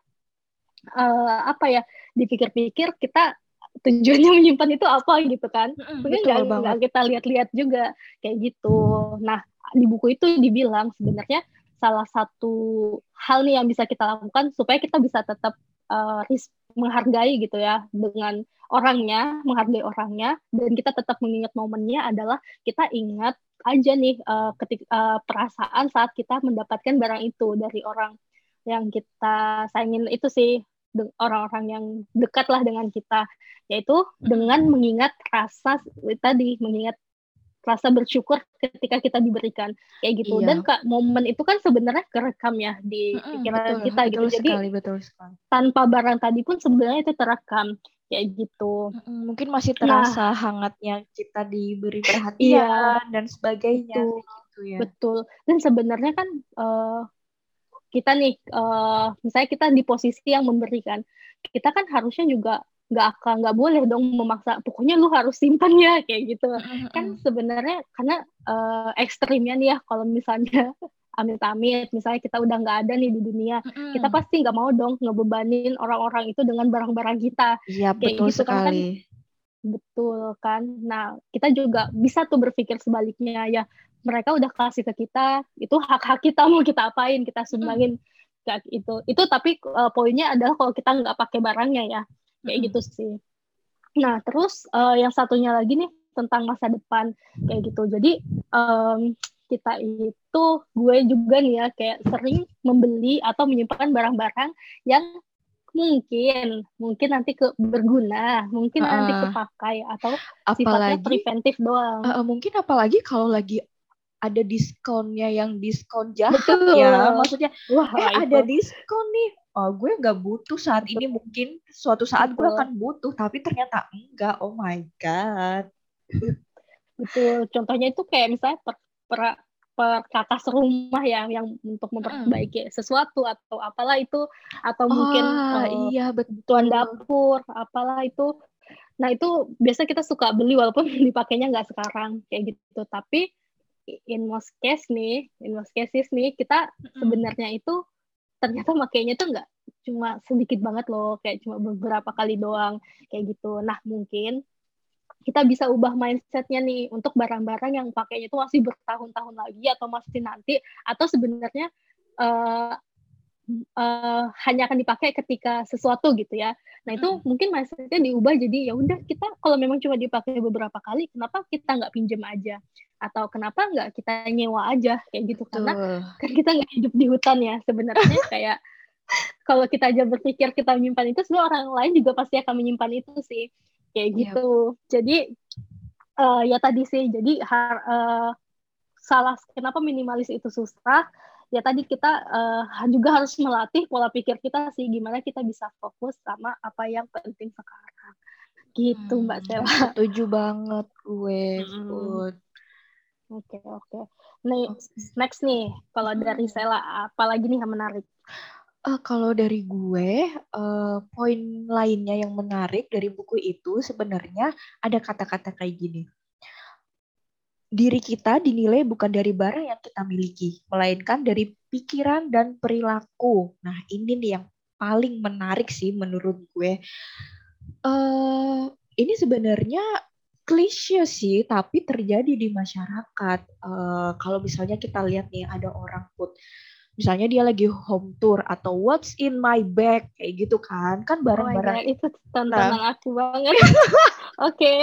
uh, apa ya dipikir-pikir kita tujuannya menyimpan itu apa gitu kan? Mungkin nggak kita lihat-lihat juga kayak gitu. Nah di buku itu dibilang sebenarnya salah satu hal nih yang bisa kita lakukan supaya kita bisa tetap uh, menghargai gitu ya dengan orangnya, menghargai orangnya, dan kita tetap mengingat momennya adalah kita ingat aja nih uh, ketika uh, perasaan saat kita mendapatkan barang itu dari orang yang kita sayangin itu sih orang-orang yang dekat lah dengan kita yaitu dengan mengingat rasa tadi mengingat rasa bersyukur ketika kita diberikan kayak gitu iya. dan kak momen itu kan sebenarnya kerekam ya di pikiran betul, kita betul gitu sekali, jadi betul sekali. tanpa barang tadi pun sebenarnya itu terekam kayak gitu. Mungkin masih nah. terasa nah, hangatnya kita diberi perhatian iya, dan sebagainya. Betul, gitu ya. betul. Dan sebenarnya kan uh, kita nih, uh, misalnya kita di posisi yang memberikan, kita kan harusnya juga nggak akan nggak boleh dong memaksa. Pokoknya lu harus simpan ya kayak gitu. Mm-hmm. Kan sebenarnya karena uh, ekstrimnya nih ya kalau misalnya amit-amit misalnya kita udah nggak ada nih di dunia mm. kita pasti nggak mau dong ngebebanin orang-orang itu dengan barang-barang kita iya betul gitu kan, kan sekali kan, betul kan nah kita juga bisa tuh berpikir sebaliknya ya mereka udah kasih ke kita itu hak-hak kita mau kita apain kita sumbangin mm. kayak itu itu tapi uh, poinnya adalah kalau kita nggak pakai barangnya ya kayak gitu sih. Nah terus uh, yang satunya lagi nih tentang masa depan kayak gitu. Jadi um, kita itu gue juga nih ya kayak sering membeli atau menyimpan barang-barang yang mungkin mungkin nanti ke berguna mungkin uh, nanti kepakai atau apalagi, sifatnya preventif doang. Uh, mungkin apalagi kalau lagi ada diskonnya yang diskon jahat. Betul. ya maksudnya wah eh, ada diskon nih oh, gue nggak butuh saat Betul. ini mungkin suatu saat Betul. gue akan butuh tapi ternyata enggak oh my god Betul. Contohnya itu kayak misalnya per, per perkakas rumah ya yang untuk memperbaiki hmm. sesuatu atau apalah itu atau mungkin uh, iya betul dapur apalah itu nah itu biasa kita suka beli walaupun dipakainya nggak sekarang kayak gitu tapi in most case nih in most cases nih kita sebenarnya itu ternyata makainya tuh nggak cuma sedikit banget loh kayak cuma beberapa kali doang kayak gitu nah mungkin kita bisa ubah mindsetnya nih untuk barang-barang yang pakainya itu masih bertahun-tahun lagi atau masih nanti atau sebenarnya uh, uh, hanya akan dipakai ketika sesuatu gitu ya. Nah itu hmm. mungkin mindsetnya diubah jadi ya udah kita kalau memang cuma dipakai beberapa kali, kenapa kita nggak pinjam aja? Atau kenapa nggak kita nyewa aja kayak gitu? Betul. Karena kan kita nggak hidup di hutan ya sebenarnya kayak kalau kita aja berpikir kita menyimpan itu, semua orang lain juga pasti akan menyimpan itu sih kayak iya. gitu. Yep. Jadi uh, ya tadi sih, jadi har, uh, salah kenapa minimalis itu susah? Ya tadi kita uh, juga harus melatih pola pikir kita sih, gimana kita bisa fokus sama apa yang penting sekarang. Gitu hmm, Mbak Sela. Setuju banget gue. Oke Oke oke. Nih next nih, kalau dari Sela apalagi nih yang menarik? Uh, kalau dari gue, uh, poin lainnya yang menarik dari buku itu sebenarnya ada kata-kata kayak gini. Diri kita dinilai bukan dari barang yang kita miliki, melainkan dari pikiran dan perilaku. Nah, ini nih yang paling menarik sih menurut gue. Uh, ini sebenarnya klise sih, tapi terjadi di masyarakat. Uh, kalau misalnya kita lihat nih ada orang put misalnya dia lagi home tour atau what's in my bag kayak gitu kan kan barang-barang oh itu tantangan nah. aku banget oke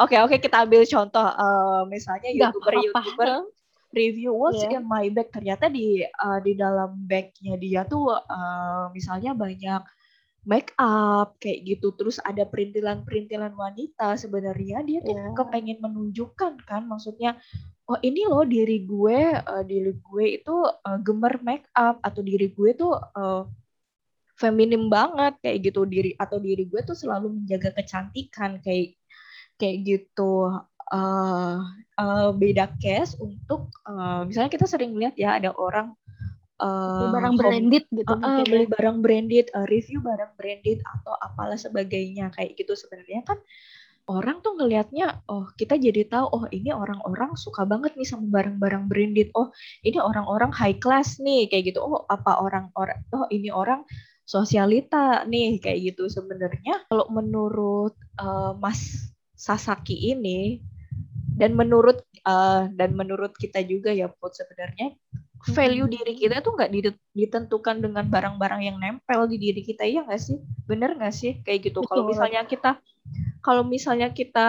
oke oke kita ambil contoh uh, misalnya youtuber youtuber review what's yeah. in my bag ternyata di uh, di dalam bagnya dia tuh uh, misalnya banyak make up kayak gitu. Terus ada perintilan-perintilan wanita sebenarnya dia tuh yeah. kepengen menunjukkan kan maksudnya oh ini loh diri gue uh, diri gue itu uh, gemar make up atau diri gue tuh uh, feminim banget kayak gitu. Diri atau diri gue tuh selalu menjaga kecantikan kayak kayak gitu. Uh, uh, beda case untuk uh, misalnya kita sering lihat ya ada orang uh, barang branded gitu uh, uh, beli barang branded uh, review barang branded atau apalah sebagainya kayak gitu sebenarnya. Kan orang tuh ngelihatnya oh kita jadi tahu oh ini orang-orang suka banget nih sama barang-barang branded. Oh ini orang-orang high class nih kayak gitu. Oh apa orang-orang oh ini orang sosialita nih kayak gitu sebenarnya. Kalau menurut uh, Mas Sasaki ini dan menurut uh, dan menurut kita juga ya Put sebenarnya value hmm. diri kita tuh nggak ditentukan dengan barang-barang yang nempel di diri kita ya nggak sih? Bener nggak sih? Kayak gitu. Kalau misalnya kita kalau misalnya kita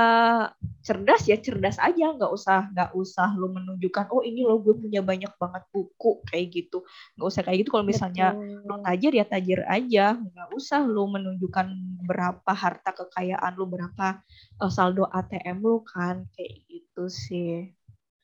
cerdas ya cerdas aja. Nggak usah nggak usah lo menunjukkan oh ini lo gue punya banyak banget buku kayak gitu. Nggak usah kayak gitu. Kalau misalnya Betul. lo tajir ya tajir aja. Nggak usah lo menunjukkan berapa harta kekayaan lo berapa uh, saldo ATM lo kan kayak gitu sih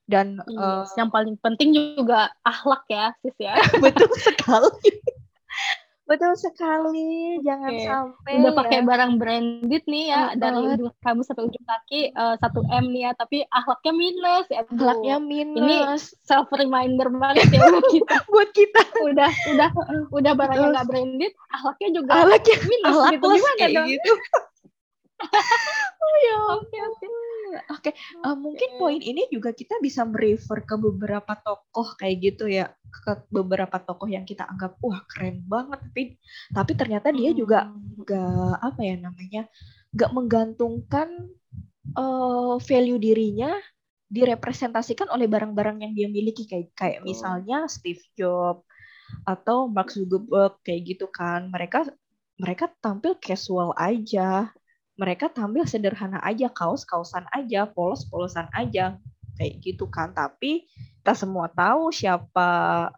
dan yes, uh, yang paling penting juga akhlak ya sis ya. Betul sekali. Betul sekali jangan okay. sampai udah pakai ya. barang branded nih ya oh, dari ujung kamu sampai ujung kaki uh, m nih ya tapi akhlaknya minus ya. Akhlaknya minus ini self reminder banget ya buat kita. Buat kita. Udah udah udah barangnya nggak branded akhlaknya juga akhlaknya minus akhlak gitu gimana dong? gitu. oh ya oke oke Oke, okay. uh, eh, mungkin poin ini juga kita bisa merefer ke beberapa tokoh kayak gitu ya, ke beberapa tokoh yang kita anggap wah keren banget, tapi tapi ternyata dia juga hmm. nggak apa ya namanya, nggak menggantungkan uh, value dirinya direpresentasikan oleh barang-barang yang dia miliki kayak kayak misalnya Steve Jobs atau Mark Zuckerberg kayak gitu kan, mereka mereka tampil casual aja mereka tampil sederhana aja, kaos-kausan aja, polos-polosan aja, kayak gitu kan. Tapi kita semua tahu siapa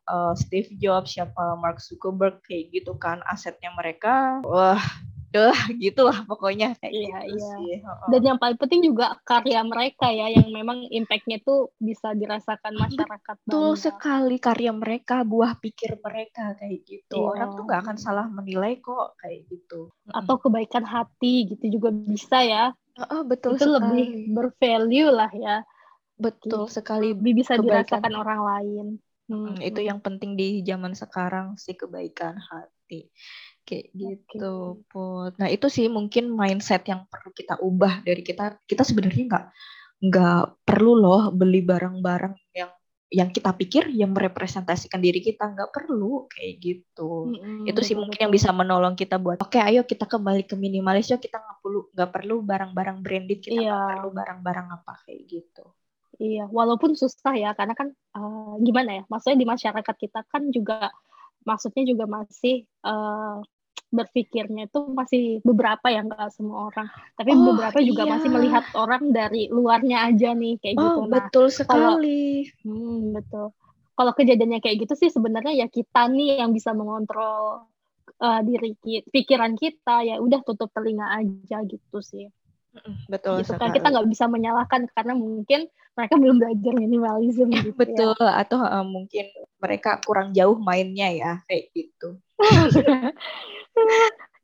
uh, Steve Jobs, siapa Mark Zuckerberg, kayak gitu kan. Asetnya mereka, wah Duh, gitulah pokoknya kayak iya, gitu iya. sih. Dan yang paling penting juga karya mereka ya, yang memang impactnya tuh bisa dirasakan masyarakat. Betul banyak. sekali karya mereka, buah pikir mereka kayak gitu. Iya. Orang tuh nggak akan salah menilai kok kayak gitu. Atau kebaikan hati gitu juga bisa ya. Oh, betul itu sekali. lebih bervalue lah ya. Betul gitu. sekali. Lebih bisa kebaikan. dirasakan orang lain. Hmm. Itu yang penting di zaman sekarang sih kebaikan hati kayak gitu okay. put. Nah itu sih mungkin mindset yang perlu kita ubah dari kita. Kita sebenarnya nggak nggak perlu loh beli barang-barang yang yang kita pikir yang merepresentasikan diri kita. Nggak perlu kayak gitu. Mm-hmm, itu sih mungkin yang bisa menolong kita buat oke okay, ayo kita kembali ke minimalis yuk kita nggak perlu nggak perlu barang-barang branded. Kita nggak yeah. perlu barang-barang apa kayak gitu. Iya walaupun susah ya karena kan uh, gimana ya maksudnya di masyarakat kita kan juga maksudnya juga masih uh, berpikirnya itu masih beberapa yang enggak semua orang. Tapi oh, beberapa juga iya. masih melihat orang dari luarnya aja nih kayak oh, gitu. Nah betul sekali. Kalau, hmm, betul. Kalau kejadiannya kayak gitu sih sebenarnya ya kita nih yang bisa mengontrol uh, diri kita pikiran kita ya udah tutup telinga aja gitu sih betul gitu kan kita nggak bisa menyalahkan karena mungkin mereka belum belajar minimalism gitu ya. betul ya. atau uh, mungkin mereka kurang jauh mainnya ya kayak gitu.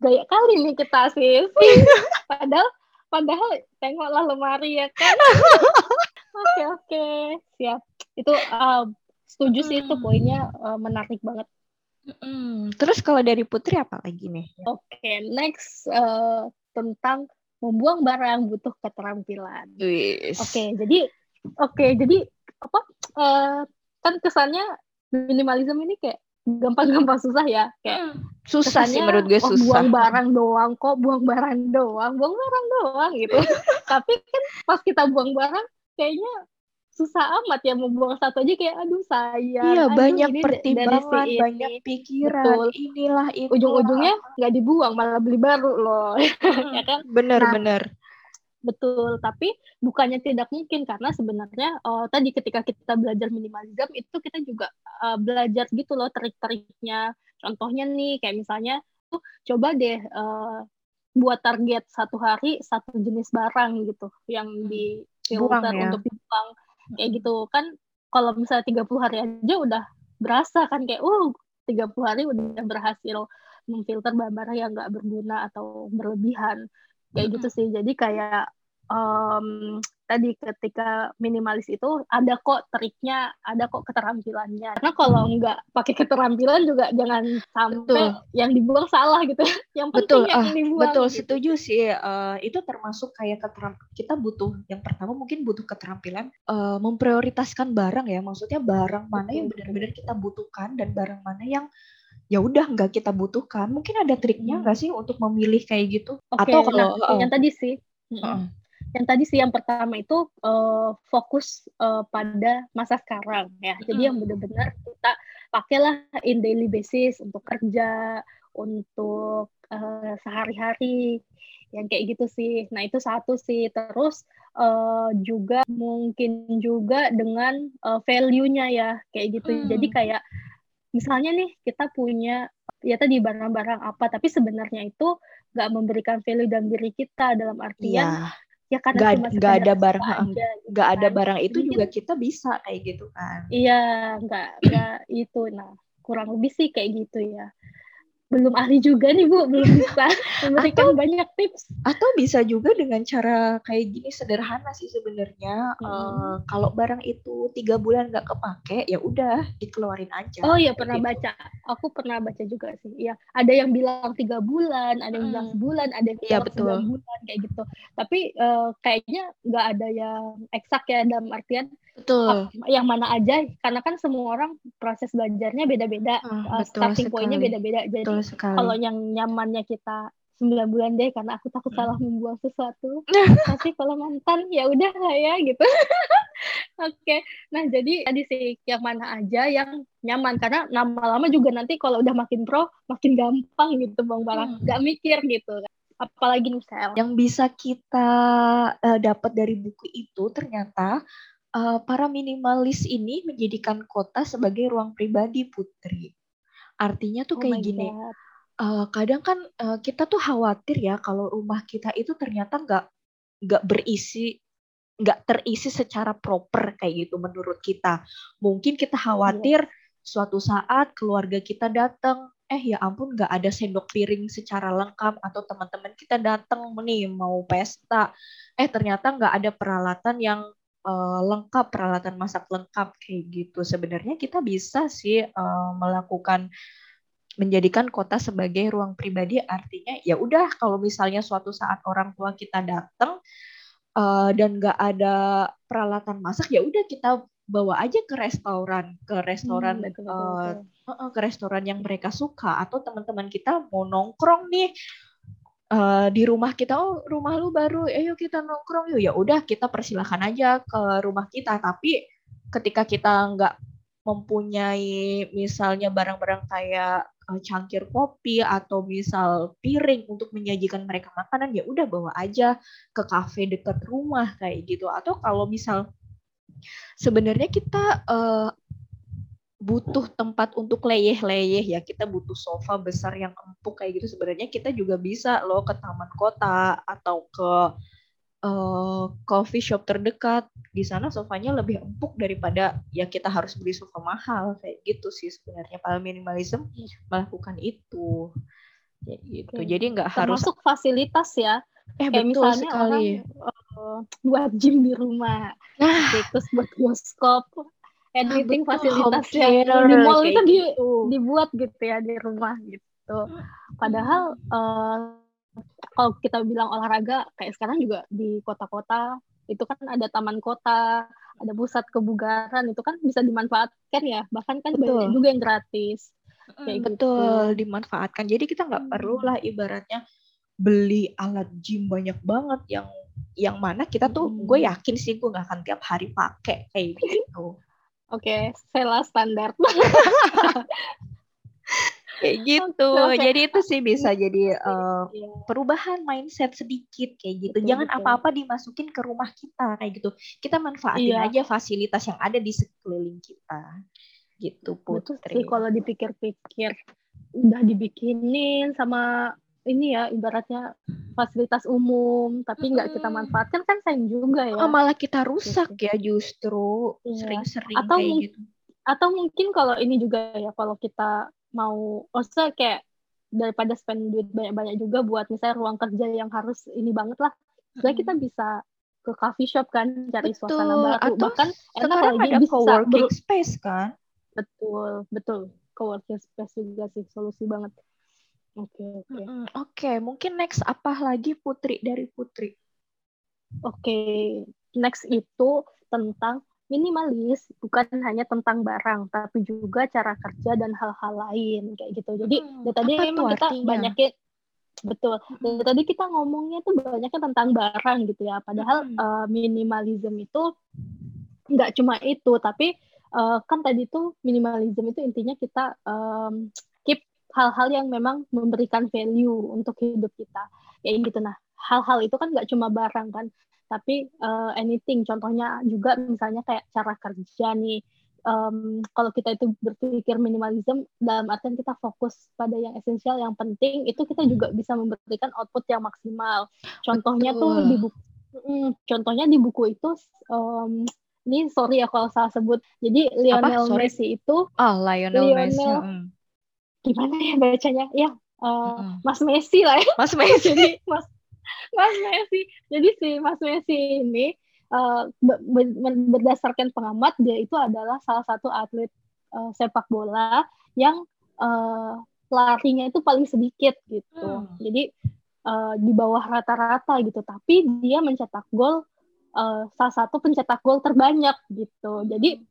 Gaya kali nih kita sih. Padahal padahal tengoklah lemari ya kan. Oke oke. Siap. Itu uh, setuju sih itu poinnya uh, menarik banget. Hmm. Terus kalau dari Putri apa lagi nih? Oke, okay, next uh, tentang membuang barang butuh keterampilan. Oke, okay, jadi oke, okay, jadi apa? Uh, kan kesannya minimalism ini kayak gampang-gampang susah ya kayak hmm. susah sih menurut gue oh, susah buang barang doang kok buang barang doang buang barang doang gitu tapi kan pas kita buang barang kayaknya susah amat ya mau buang satu aja kayak aduh sayang iya aduh, banyak pertimbangan si banyak pikiran Betul. inilah itu. Ujung-ujungnya nggak dibuang malah beli baru loh. Ya kan? Bener nah, bener. betul. Tapi bukannya tidak mungkin karena sebenarnya uh, tadi ketika kita belajar minimalism itu kita juga uh, belajar gitu loh trik-triknya. Contohnya nih kayak misalnya coba deh uh, buat target satu hari satu jenis barang gitu yang hmm. di filter ya. untuk dibuang kayak gitu. Kan kalau misalnya 30 hari aja udah berasa kan kayak uh 30 hari udah berhasil memfilter barang-barang yang nggak berguna atau berlebihan. Kayak gitu sih. Jadi kayak um, tadi ketika minimalis itu ada kok triknya, ada kok keterampilannya. Karena kalau nggak pakai keterampilan juga jangan sampai betul. yang dibuang salah gitu. Yang betul, penting yang uh, dibuang. Betul, gitu. setuju sih. Uh, itu termasuk kayak keteram kita butuh yang pertama mungkin butuh keterampilan uh, memprioritaskan barang ya. Maksudnya barang mana yang benar-benar kita butuhkan dan barang mana yang ya udah nggak kita butuhkan. Mungkin ada triknya nggak hmm. sih untuk memilih kayak gitu? Okay, Atau kalau nah, uh, yang tadi sih. Uh, yang tadi sih yang pertama itu uh, fokus uh, pada masa sekarang ya. Jadi yang benar-benar kita pakailah in daily basis untuk kerja, untuk uh, sehari-hari yang kayak gitu sih. Nah itu satu sih. Terus uh, juga mungkin juga dengan uh, value-nya ya kayak gitu. Hmm. Jadi kayak misalnya nih kita punya ya tadi barang-barang apa, tapi sebenarnya itu nggak memberikan value dalam diri kita dalam artian yeah ya karena gak, cuma gak ada barang aja, gitu gak kan. ada barang itu Jadi, juga kita bisa kayak gitu kan iya nggak nggak itu nah kurang lebih sih kayak gitu ya belum ahli juga nih Bu, belum bisa memberikan atau, banyak tips. Atau bisa juga dengan cara kayak gini sederhana sih sebenarnya. Hmm. Uh, kalau barang itu tiga bulan nggak kepake, ya udah dikeluarin aja. Oh iya pernah gitu. baca, aku pernah baca juga sih. Iya, ada yang bilang tiga bulan, ada yang hmm. bilang sebulan, ada yang iya, bilang ya, bulan kayak gitu. Tapi uh, kayaknya nggak ada yang eksak ya dalam artian Betul. Yang mana aja, karena kan semua orang proses belajarnya beda-beda, uh, starting pointnya beda-beda. Jadi kalau yang nyamannya kita sembilan bulan deh, karena aku takut hmm. salah membuang sesuatu. Tapi kalau mantan ya udah lah ya gitu. Oke, okay. nah jadi tadi sih yang mana aja yang nyaman karena lama-lama juga nanti kalau udah makin pro makin gampang gitu bang barang, hmm. gak mikir gitu. Apalagi nih Yang bisa kita uh, dapat dari buku itu ternyata uh, para minimalis ini menjadikan kota sebagai ruang pribadi Putri. Artinya tuh oh kayak gini. Uh, kadang kan uh, kita tuh khawatir ya kalau rumah kita itu ternyata nggak nggak berisi nggak terisi secara proper kayak gitu menurut kita. Mungkin kita khawatir yeah. suatu saat keluarga kita datang, eh ya ampun nggak ada sendok piring secara lengkap atau teman-teman kita datang nih mau pesta, eh ternyata nggak ada peralatan yang uh, lengkap peralatan masak lengkap kayak gitu. Sebenarnya kita bisa sih uh, melakukan menjadikan kota sebagai ruang pribadi. Artinya ya udah kalau misalnya suatu saat orang tua kita datang uh, dan nggak ada peralatan masak ya udah kita bawa aja ke restoran ke restoran hmm, betul, betul, Uh, ke restoran yang mereka suka. Atau teman-teman kita mau nongkrong nih uh, di rumah kita oh rumah lu baru ayo kita nongkrong yuk. Ya udah kita persilahkan aja ke rumah kita. Tapi ketika kita nggak mempunyai misalnya barang-barang kayak uh, cangkir kopi atau misal piring untuk menyajikan mereka makanan ya udah bawa aja ke kafe dekat rumah kayak gitu. Atau kalau misal sebenarnya kita uh, butuh tempat untuk leyeh-leyeh ya. Kita butuh sofa besar yang empuk kayak gitu. Sebenarnya kita juga bisa loh ke taman kota atau ke uh, coffee shop terdekat. Di sana sofanya lebih empuk daripada ya kita harus beli sofa mahal. Kayak gitu sih sebenarnya. Para minimalism melakukan itu. Ya gitu. Oke. jadi nggak harus masuk fasilitas ya. Eh kayak betul misalnya sekali. orang, uh, buat gym di rumah. Nah. terus buat bioskop editing nah, fasilitasnya di mall itu di, gitu. dibuat gitu ya di rumah gitu. Padahal uh, kalau kita bilang olahraga kayak sekarang juga di kota-kota itu kan ada taman kota, ada pusat kebugaran itu kan bisa dimanfaatkan ya. Bahkan kan Betul. banyak juga yang gratis. Kayak gitu. Betul, gitu. dimanfaatkan. Jadi kita nggak perlu lah ibaratnya beli alat gym banyak banget yang yang mana kita tuh hmm. gue yakin sih gue nggak akan tiap hari pakai kayak gitu. Oke, okay, Sela standar. kayak gitu. Okay. Jadi itu sih bisa jadi uh, perubahan mindset sedikit kayak gitu. Betul, Jangan apa-apa dimasukin ke rumah kita kayak gitu. Kita manfaatin iya. aja fasilitas yang ada di sekeliling kita. Gitu, Putri. Betul sih kalau dipikir-pikir. udah dibikinin sama ini ya ibaratnya fasilitas umum tapi nggak kita manfaatkan kan sayang juga ya oh, malah kita rusak gitu. ya justru iya. sering-sering atau kayak gitu atau mungkin kalau ini juga ya kalau kita mau maksudnya kayak daripada spend duit banyak-banyak juga buat misalnya ruang kerja yang harus ini banget lah hmm. kita bisa ke coffee shop kan cari betul. suasana baru atau bahkan enak lagi ada bisa co-working space kan betul betul co-working space juga sih solusi banget oke okay, oke. Okay. oke okay, mungkin next apa lagi Putri dari Putri? Oke okay. next itu tentang minimalis bukan hanya tentang barang tapi juga cara kerja dan hal-hal lain kayak gitu. Jadi hmm, tadi emang kita banyakin betul. Dari tadi kita ngomongnya tuh banyaknya tentang barang gitu ya. Padahal hmm. uh, minimalism itu nggak cuma itu tapi uh, kan tadi tuh minimalism itu intinya kita um, hal-hal yang memang memberikan value untuk hidup kita. Kayak gitu. Nah hal-hal itu kan nggak cuma barang kan. Tapi uh, anything. Contohnya juga misalnya kayak cara kerja nih. Um, kalau kita itu berpikir minimalism dalam artian kita fokus pada yang esensial yang penting itu kita juga bisa memberikan output yang maksimal. Contohnya Betul. tuh di buku mm, contohnya di buku itu um, ini sorry ya kalau salah sebut. Jadi Lionel Messi itu oh Lionel, Lionel Messi hmm. Gimana ya bacanya ya uh, hmm. Mas Messi lah ya Mas Messi jadi Mas Mas Messi. Jadi si Mas Messi ini uh, berdasarkan pengamat dia itu adalah salah satu atlet uh, sepak bola yang uh, larinya itu paling sedikit gitu. Hmm. Jadi uh, di bawah rata-rata gitu. Tapi dia mencetak gol uh, salah satu pencetak gol terbanyak gitu. Jadi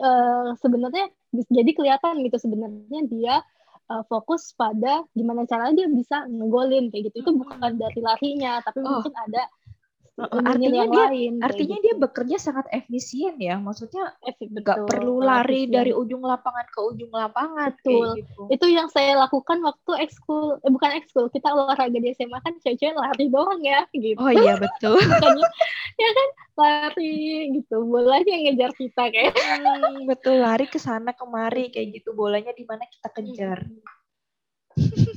uh, sebenarnya jadi kelihatan gitu sebenarnya dia uh, fokus pada gimana caranya dia bisa ngegolin kayak gitu. Itu bukan dari larinya, tapi oh. mungkin ada artinya dia lain, artinya gitu. dia bekerja sangat efisien ya maksudnya nggak perlu lari efisien. dari ujung lapangan ke ujung lapangan betul gitu. itu yang saya lakukan waktu ekskul eh, bukan ekskul kita olahraga di SMA kan cewek lari doang ya gitu oh iya betul ya kan lari gitu bolanya ngejar kita kayak hmm, betul lari ke sana kemari kayak gitu bolanya di mana kita kejar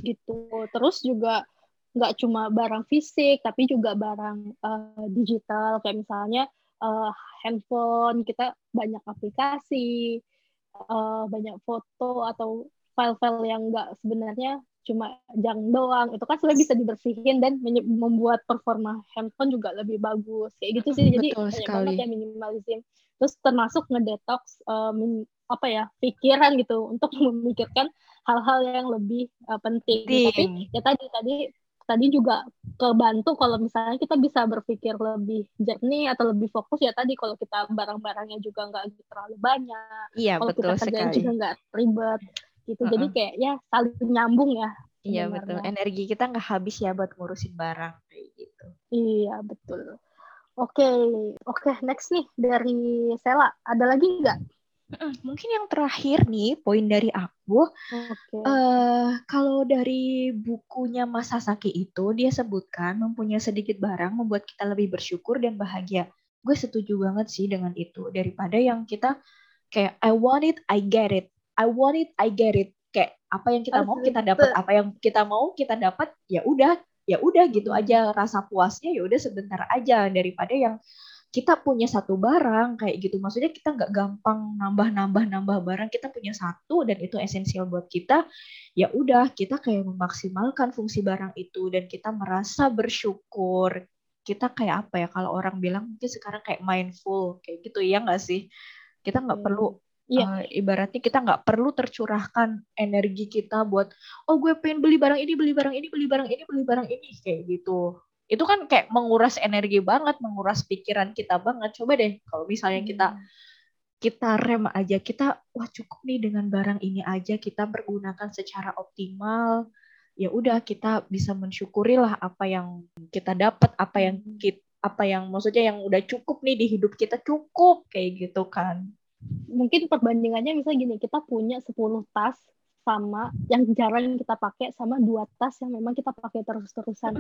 gitu terus juga nggak cuma barang fisik tapi juga barang uh, digital. Kayak misalnya uh, handphone kita banyak aplikasi uh, banyak foto atau file-file yang nggak sebenarnya cuma jang doang. Itu kan sudah bisa dibersihin dan membuat performa handphone juga lebih bagus. Kayak gitu sih. Jadi Betul banyak sekali. banget ya minimalism terus termasuk ngedetox um, apa ya pikiran gitu untuk memikirkan hal-hal yang lebih uh, penting. penting. tapi ya tadi tadi tadi juga kebantu kalau misalnya kita bisa berpikir lebih jernih atau lebih fokus ya tadi kalau kita barang-barangnya juga nggak terlalu banyak iya kalau betul kita kerjaan juga nggak ribet gitu. Uh -uh. jadi kayak ya saling nyambung ya iya betul. Energi kita nggak habis ya buat ngurusin barang kayak gitu. Iya betul. Oke okay. oke okay, next nih dari Sela. Ada lagi nggak Mungkin yang terakhir nih, poin dari aku, okay. uh, eh, kalau dari bukunya Mas Sasaki itu, dia sebutkan mempunyai sedikit barang membuat kita lebih bersyukur dan bahagia. Gue setuju banget sih dengan itu, daripada yang kita kayak I want it, I get it, I want it, I get it. Kayak apa yang kita mau kita dapat, apa yang kita mau kita dapat, ya udah, ya udah gitu aja. Rasa puasnya ya udah sebentar aja. Daripada yang kita punya satu barang kayak gitu maksudnya kita nggak gampang nambah nambah nambah barang kita punya satu dan itu esensial buat kita ya udah kita kayak memaksimalkan fungsi barang itu dan kita merasa bersyukur kita kayak apa ya kalau orang bilang mungkin sekarang kayak mindful kayak gitu ya nggak sih kita nggak hmm. perlu Iya. Uh, ibaratnya kita nggak perlu tercurahkan energi kita buat oh gue pengen beli barang ini beli barang ini beli barang ini beli barang ini kayak gitu itu kan kayak menguras energi banget, menguras pikiran kita banget. Coba deh kalau misalnya kita hmm. kita rem aja, kita wah cukup nih dengan barang ini aja kita pergunakan secara optimal. Ya udah kita bisa mensyukuri lah apa yang kita dapat, apa yang hmm. kita apa yang maksudnya yang udah cukup nih di hidup kita cukup kayak gitu kan. Mungkin perbandingannya misalnya gini, kita punya 10 tas sama yang jarang kita pakai sama dua tas yang memang kita pakai terus-terusan.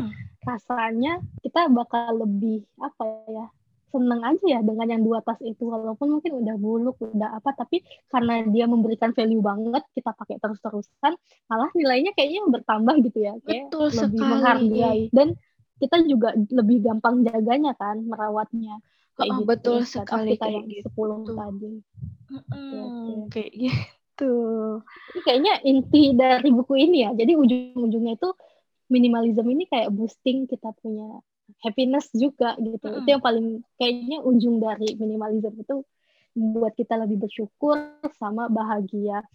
Rasanya kita bakal lebih apa ya? seneng aja ya dengan yang dua tas itu walaupun mungkin udah buluk udah apa tapi karena dia memberikan value banget kita pakai terus-terusan malah nilainya kayaknya bertambah gitu ya kayak Betul lebih sekali. menghargai dan kita juga lebih gampang jaganya kan merawatnya kayak Oh, gitu betul sekali kita kayak yang gitu. 10 tadi Mm, kayak gitu. Ini kayaknya inti dari buku ini ya. Jadi ujung-ujungnya itu minimalism ini kayak boosting kita punya happiness juga gitu. Mm-mm. itu yang paling kayaknya ujung dari minimalism itu membuat kita lebih bersyukur sama bahagia.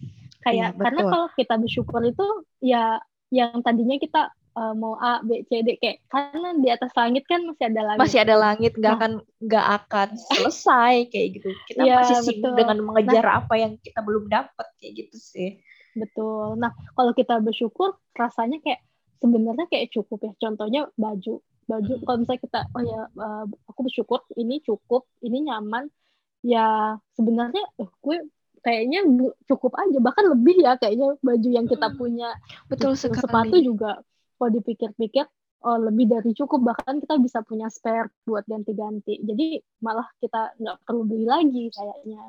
Kayak Iya, karena kalau kita bersyukur itu ya yang tadinya kita uh, mau A B C D kayak karena di atas langit kan masih ada langit Masih ada langit, nggak Nah. akan nggak akan selesai kayak gitu. Kita Iya, masih sibuk betul. dengan mengejar apa yang kita belum dapat kayak gitu sih. Betul. Nah, kalau kita bersyukur, rasanya kayak sebenarnya kayak cukup ya. Contohnya baju. Baju, Hmm. kalau misalnya kita, oh ya, uh, aku bersyukur, ini cukup, ini nyaman, ya sebenarnya eh, gue kayaknya cukup aja. Bahkan lebih ya kayaknya baju yang kita Hmm. punya. Betul sekali. Sepatu juga, kalau dipikir-pikir, oh, lebih dari cukup. Bahkan kita bisa punya spare buat ganti-ganti. Jadi malah kita nggak perlu beli lagi kayaknya.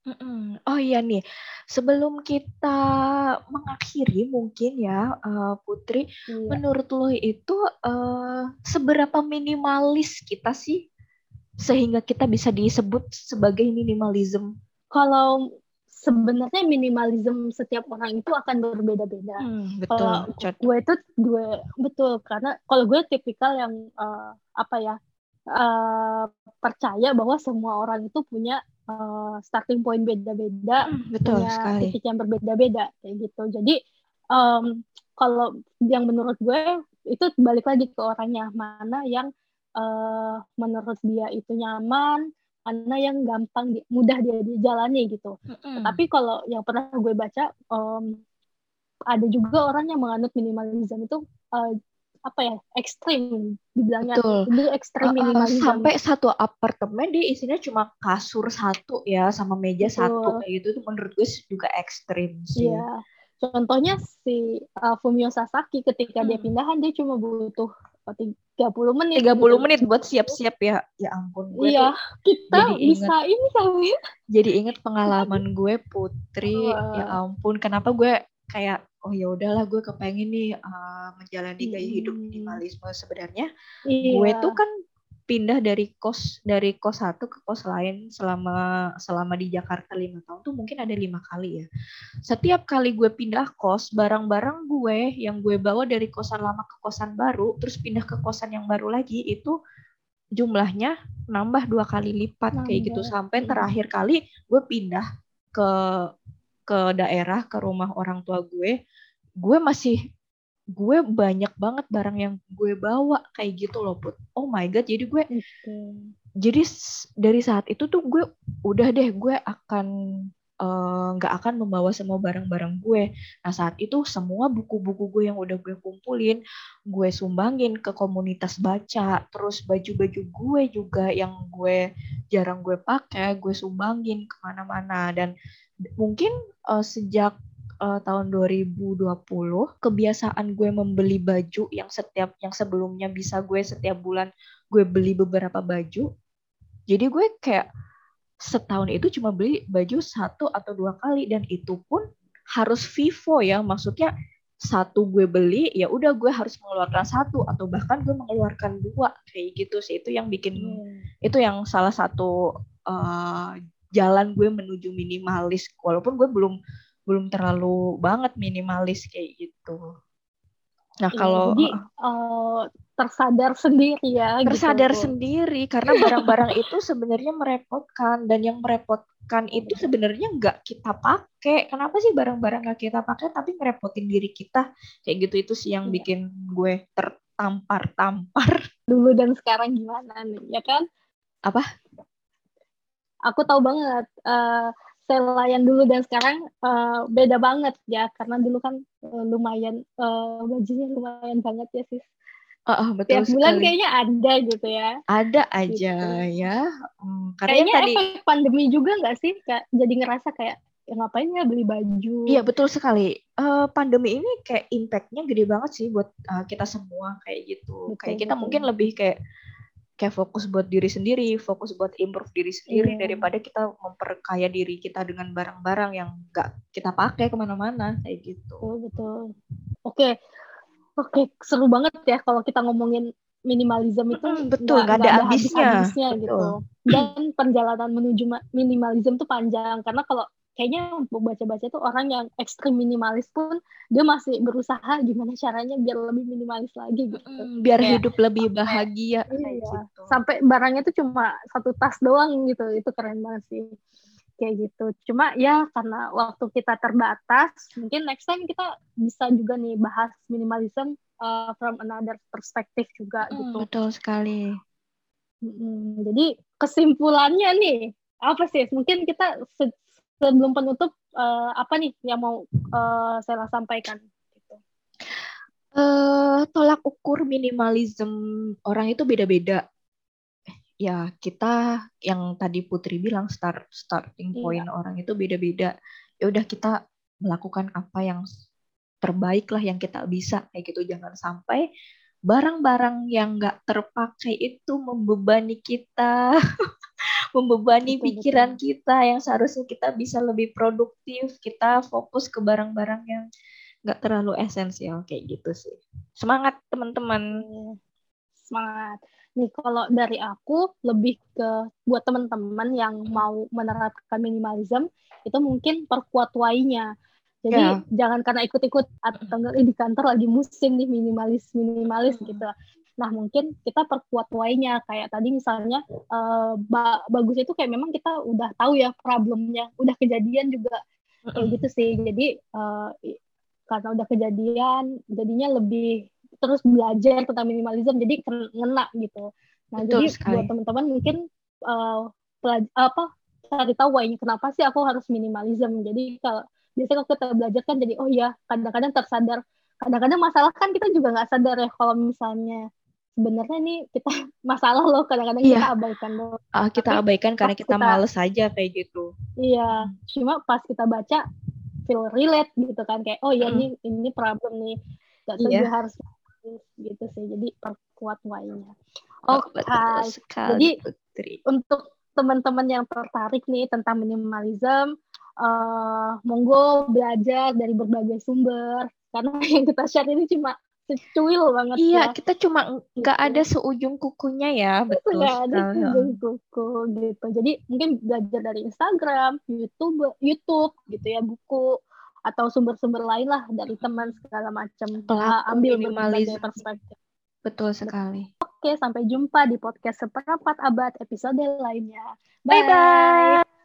Mm-mm. Oh iya nih, sebelum kita mengakhiri mungkin ya eh, Putri, Iya. menurut lo itu eh, seberapa minimalis kita sih sehingga kita bisa disebut sebagai minimalism? kalau sebenarnya minimalism setiap orang itu akan berbeda-beda. Hmm, Kalau betul. Cot. gue itu gue betul karena kalau gue tipikal yang eh, apa ya eh, percaya bahwa semua orang itu punya eh, starting point beda-beda, Hmm, betul punya sekali. titik yang berbeda-beda kayak gitu. Jadi em, kalau yang menurut gue itu balik lagi ke orangnya mana yang eh, menurut dia itu nyaman, mana yang gampang di- mudah dia dijalani gitu. Mm-mm. Tapi kalau yang pernah gue baca, em, ada juga orang yang menganut minimalism itu eh, apa ya ekstrim, dibilangnya Betul. itu ekstrim Uh, uh, minimalism. sampai satu apartemen dia isinya cuma kasur satu ya sama meja Betul. satu kayak gitu tuh menurut gue juga ekstrim sih. Iya. Contohnya si uh, Fumio Sasaki ketika dia Hmm. pindahan dia cuma butuh uh, 30 menit. 30 gitu. menit buat siap-siap ya. Ya ampun gue Iya, tuh kita jadi bisa ini kali. jadi inget pengalaman gue Putri. Ya ampun, kenapa gue kayak oh ya udahlah gue kepengen nih uh, menjalani gaya hidup Hmm. minimalisme sebenarnya. Iya. Gue tuh kan pindah dari kos dari kos satu ke kos lain selama selama di Jakarta lima tahun tuh mungkin ada lima kali ya. Setiap kali gue pindah kos, barang-barang gue yang gue bawa dari kosan lama ke kosan baru, terus pindah ke kosan yang baru lagi itu jumlahnya nambah dua kali lipat kayak gitu Nambah. sampai terakhir kali gue pindah ke ke daerah ke rumah orang tua gue, gue masih gue banyak banget barang yang gue bawa kayak gitu loh put. Oh my god, jadi gue Gitu. jadi dari saat itu tuh gue udah deh gue akan eh, nggak akan membawa semua barang-barang gue. Nah saat itu semua buku-buku gue yang udah gue kumpulin, gue sumbangin ke komunitas baca. Terus baju-baju gue juga yang gue jarang gue pakai, gue sumbangin ke mana-mana. Dan mungkin eh, sejak eh, tahun 2020 kebiasaan gue membeli baju yang setiap yang sebelumnya bisa gue setiap bulan gue beli beberapa baju. Jadi gue kayak setahun itu cuma beli baju satu atau dua kali dan itu pun harus vivo ya. Maksudnya satu gue beli ya udah gue harus mengeluarkan satu atau bahkan gue mengeluarkan dua kayak gitu sih. Itu yang bikin Iya. itu yang salah satu uh, jalan gue menuju minimalis. Walaupun gue belum belum terlalu banget minimalis kayak gitu nah Iya, kalau jadi eh, tersadar sendiri ya tersadar gitu. sendiri karena barang-barang itu sebenarnya merepotkan dan yang merepotkan itu sebenarnya nggak kita pakai kenapa sih barang-barang nggak kita pakai tapi ngerepotin diri kita kayak gitu itu sih yang Iya. bikin gue tertampar-tampar dulu dan sekarang gimana nih ya kan Apa? aku tahu banget eh Stella yang dulu dan sekarang eh, beda banget ya karena dulu kan eh, lumayan eh, bajunya lumayan banget ya sis Ah, ah, betul tiap bulan kayaknya ada gitu ya ada aja Gitu. ya Hmm, karena kayaknya tadi efek pandemi juga nggak sih kayak jadi ngerasa kayak ya ngapain ya beli baju Iya betul sekali. Eh, pandemi ini kayak impactnya gede banget sih buat eh, kita semua kayak gitu. Betul, kayak kita betul. mungkin lebih kayak kayak fokus buat diri sendiri, fokus buat improve diri sendiri yeah. daripada kita memperkaya diri kita dengan barang-barang yang gak kita pakai ke mana-mana kayak gitu. Betul, betul. Oke, oke seru banget ya kalau kita ngomongin minimalism itu betul nggak ada, habisnya, habisnya gitu. Dan perjalanan menuju minimalism itu panjang karena kalau kayaknya baca-baca tuh orang yang ekstrim minimalis pun dia masih berusaha gimana caranya biar lebih minimalis lagi gitu. Mm, biar kayak, hidup lebih bahagia iya, gitu. Sampai barangnya tuh cuma satu tas doang gitu. Itu keren banget sih. Kayak gitu. Cuma ya karena waktu kita terbatas, mungkin next time kita bisa juga nih bahas minimalism uh, from another perspective juga mm, gitu. Betul sekali. Hmm, jadi kesimpulannya nih apa sih? Mungkin kita sebelum penutup uh, apa nih yang mau uh, saya sampaikan? Gitu. Uh, tolak ukur minimalism orang itu beda-beda. Ya kita yang tadi Putri bilang start starting iya. point iya. orang itu beda-beda. Ya udah kita melakukan apa yang terbaik lah yang kita bisa kayak gitu jangan sampai barang-barang yang nggak terpakai itu membebani kita membebani betul, pikiran betul. kita yang seharusnya kita bisa lebih produktif kita fokus ke barang-barang yang nggak terlalu esensial kayak gitu sih. Semangat teman-teman. Semangat. Nih kalau dari aku lebih ke buat teman-teman yang mau menerapkan minimalism itu mungkin perkuat why-nya jadi yeah. jangan karena ikut-ikut atau enggak di kantor lagi musim nih minimalis minimalis gitu Nah, mungkin kita perkuat why-nya kayak tadi misalnya uh, ba bagus itu kayak memang kita udah tahu ya problemnya, udah kejadian juga kayak gitu sih. Jadi uh, karena udah kejadian, jadinya lebih terus belajar tentang minimalism, jadi kena gitu. Nah, Betul jadi sekali. buat teman-teman mungkin uh, apa cari tahu why kenapa sih aku harus minimalism. Jadi kalau biasanya kalau kita belajar kan jadi oh ya kadang-kadang tersadar kadang-kadang masalah kan kita juga nggak sadar ya kalau misalnya sebenarnya nih kita masalah loh kadang-kadang iya. kita abaikan loh. Uh, kita Tapi abaikan karena kita, kita males aja kayak gitu. Iya, cuma pas kita baca feel relate gitu kan kayak oh ya mm. ini ini problem nih. Gak iya. harus gitu sih. Jadi perkuat why-nya. Oh, Oke. Okay. Jadi Putri. untuk teman-teman yang tertarik nih tentang minimalism, uh, monggo belajar dari berbagai sumber karena yang kita share ini cuma secuil banget iya ya. kita cuma nggak gitu. ada seujung kukunya ya betul nggak ada seujung kuku gitu. Jadi mungkin belajar dari Instagram YouTube YouTube gitu ya buku atau sumber-sumber lain lah dari teman segala macam. Uh, ambil berbagai perspektif. Betul sekali. Oke sampai jumpa di podcast seperempat abad episode lainnya. Bye bye, bye.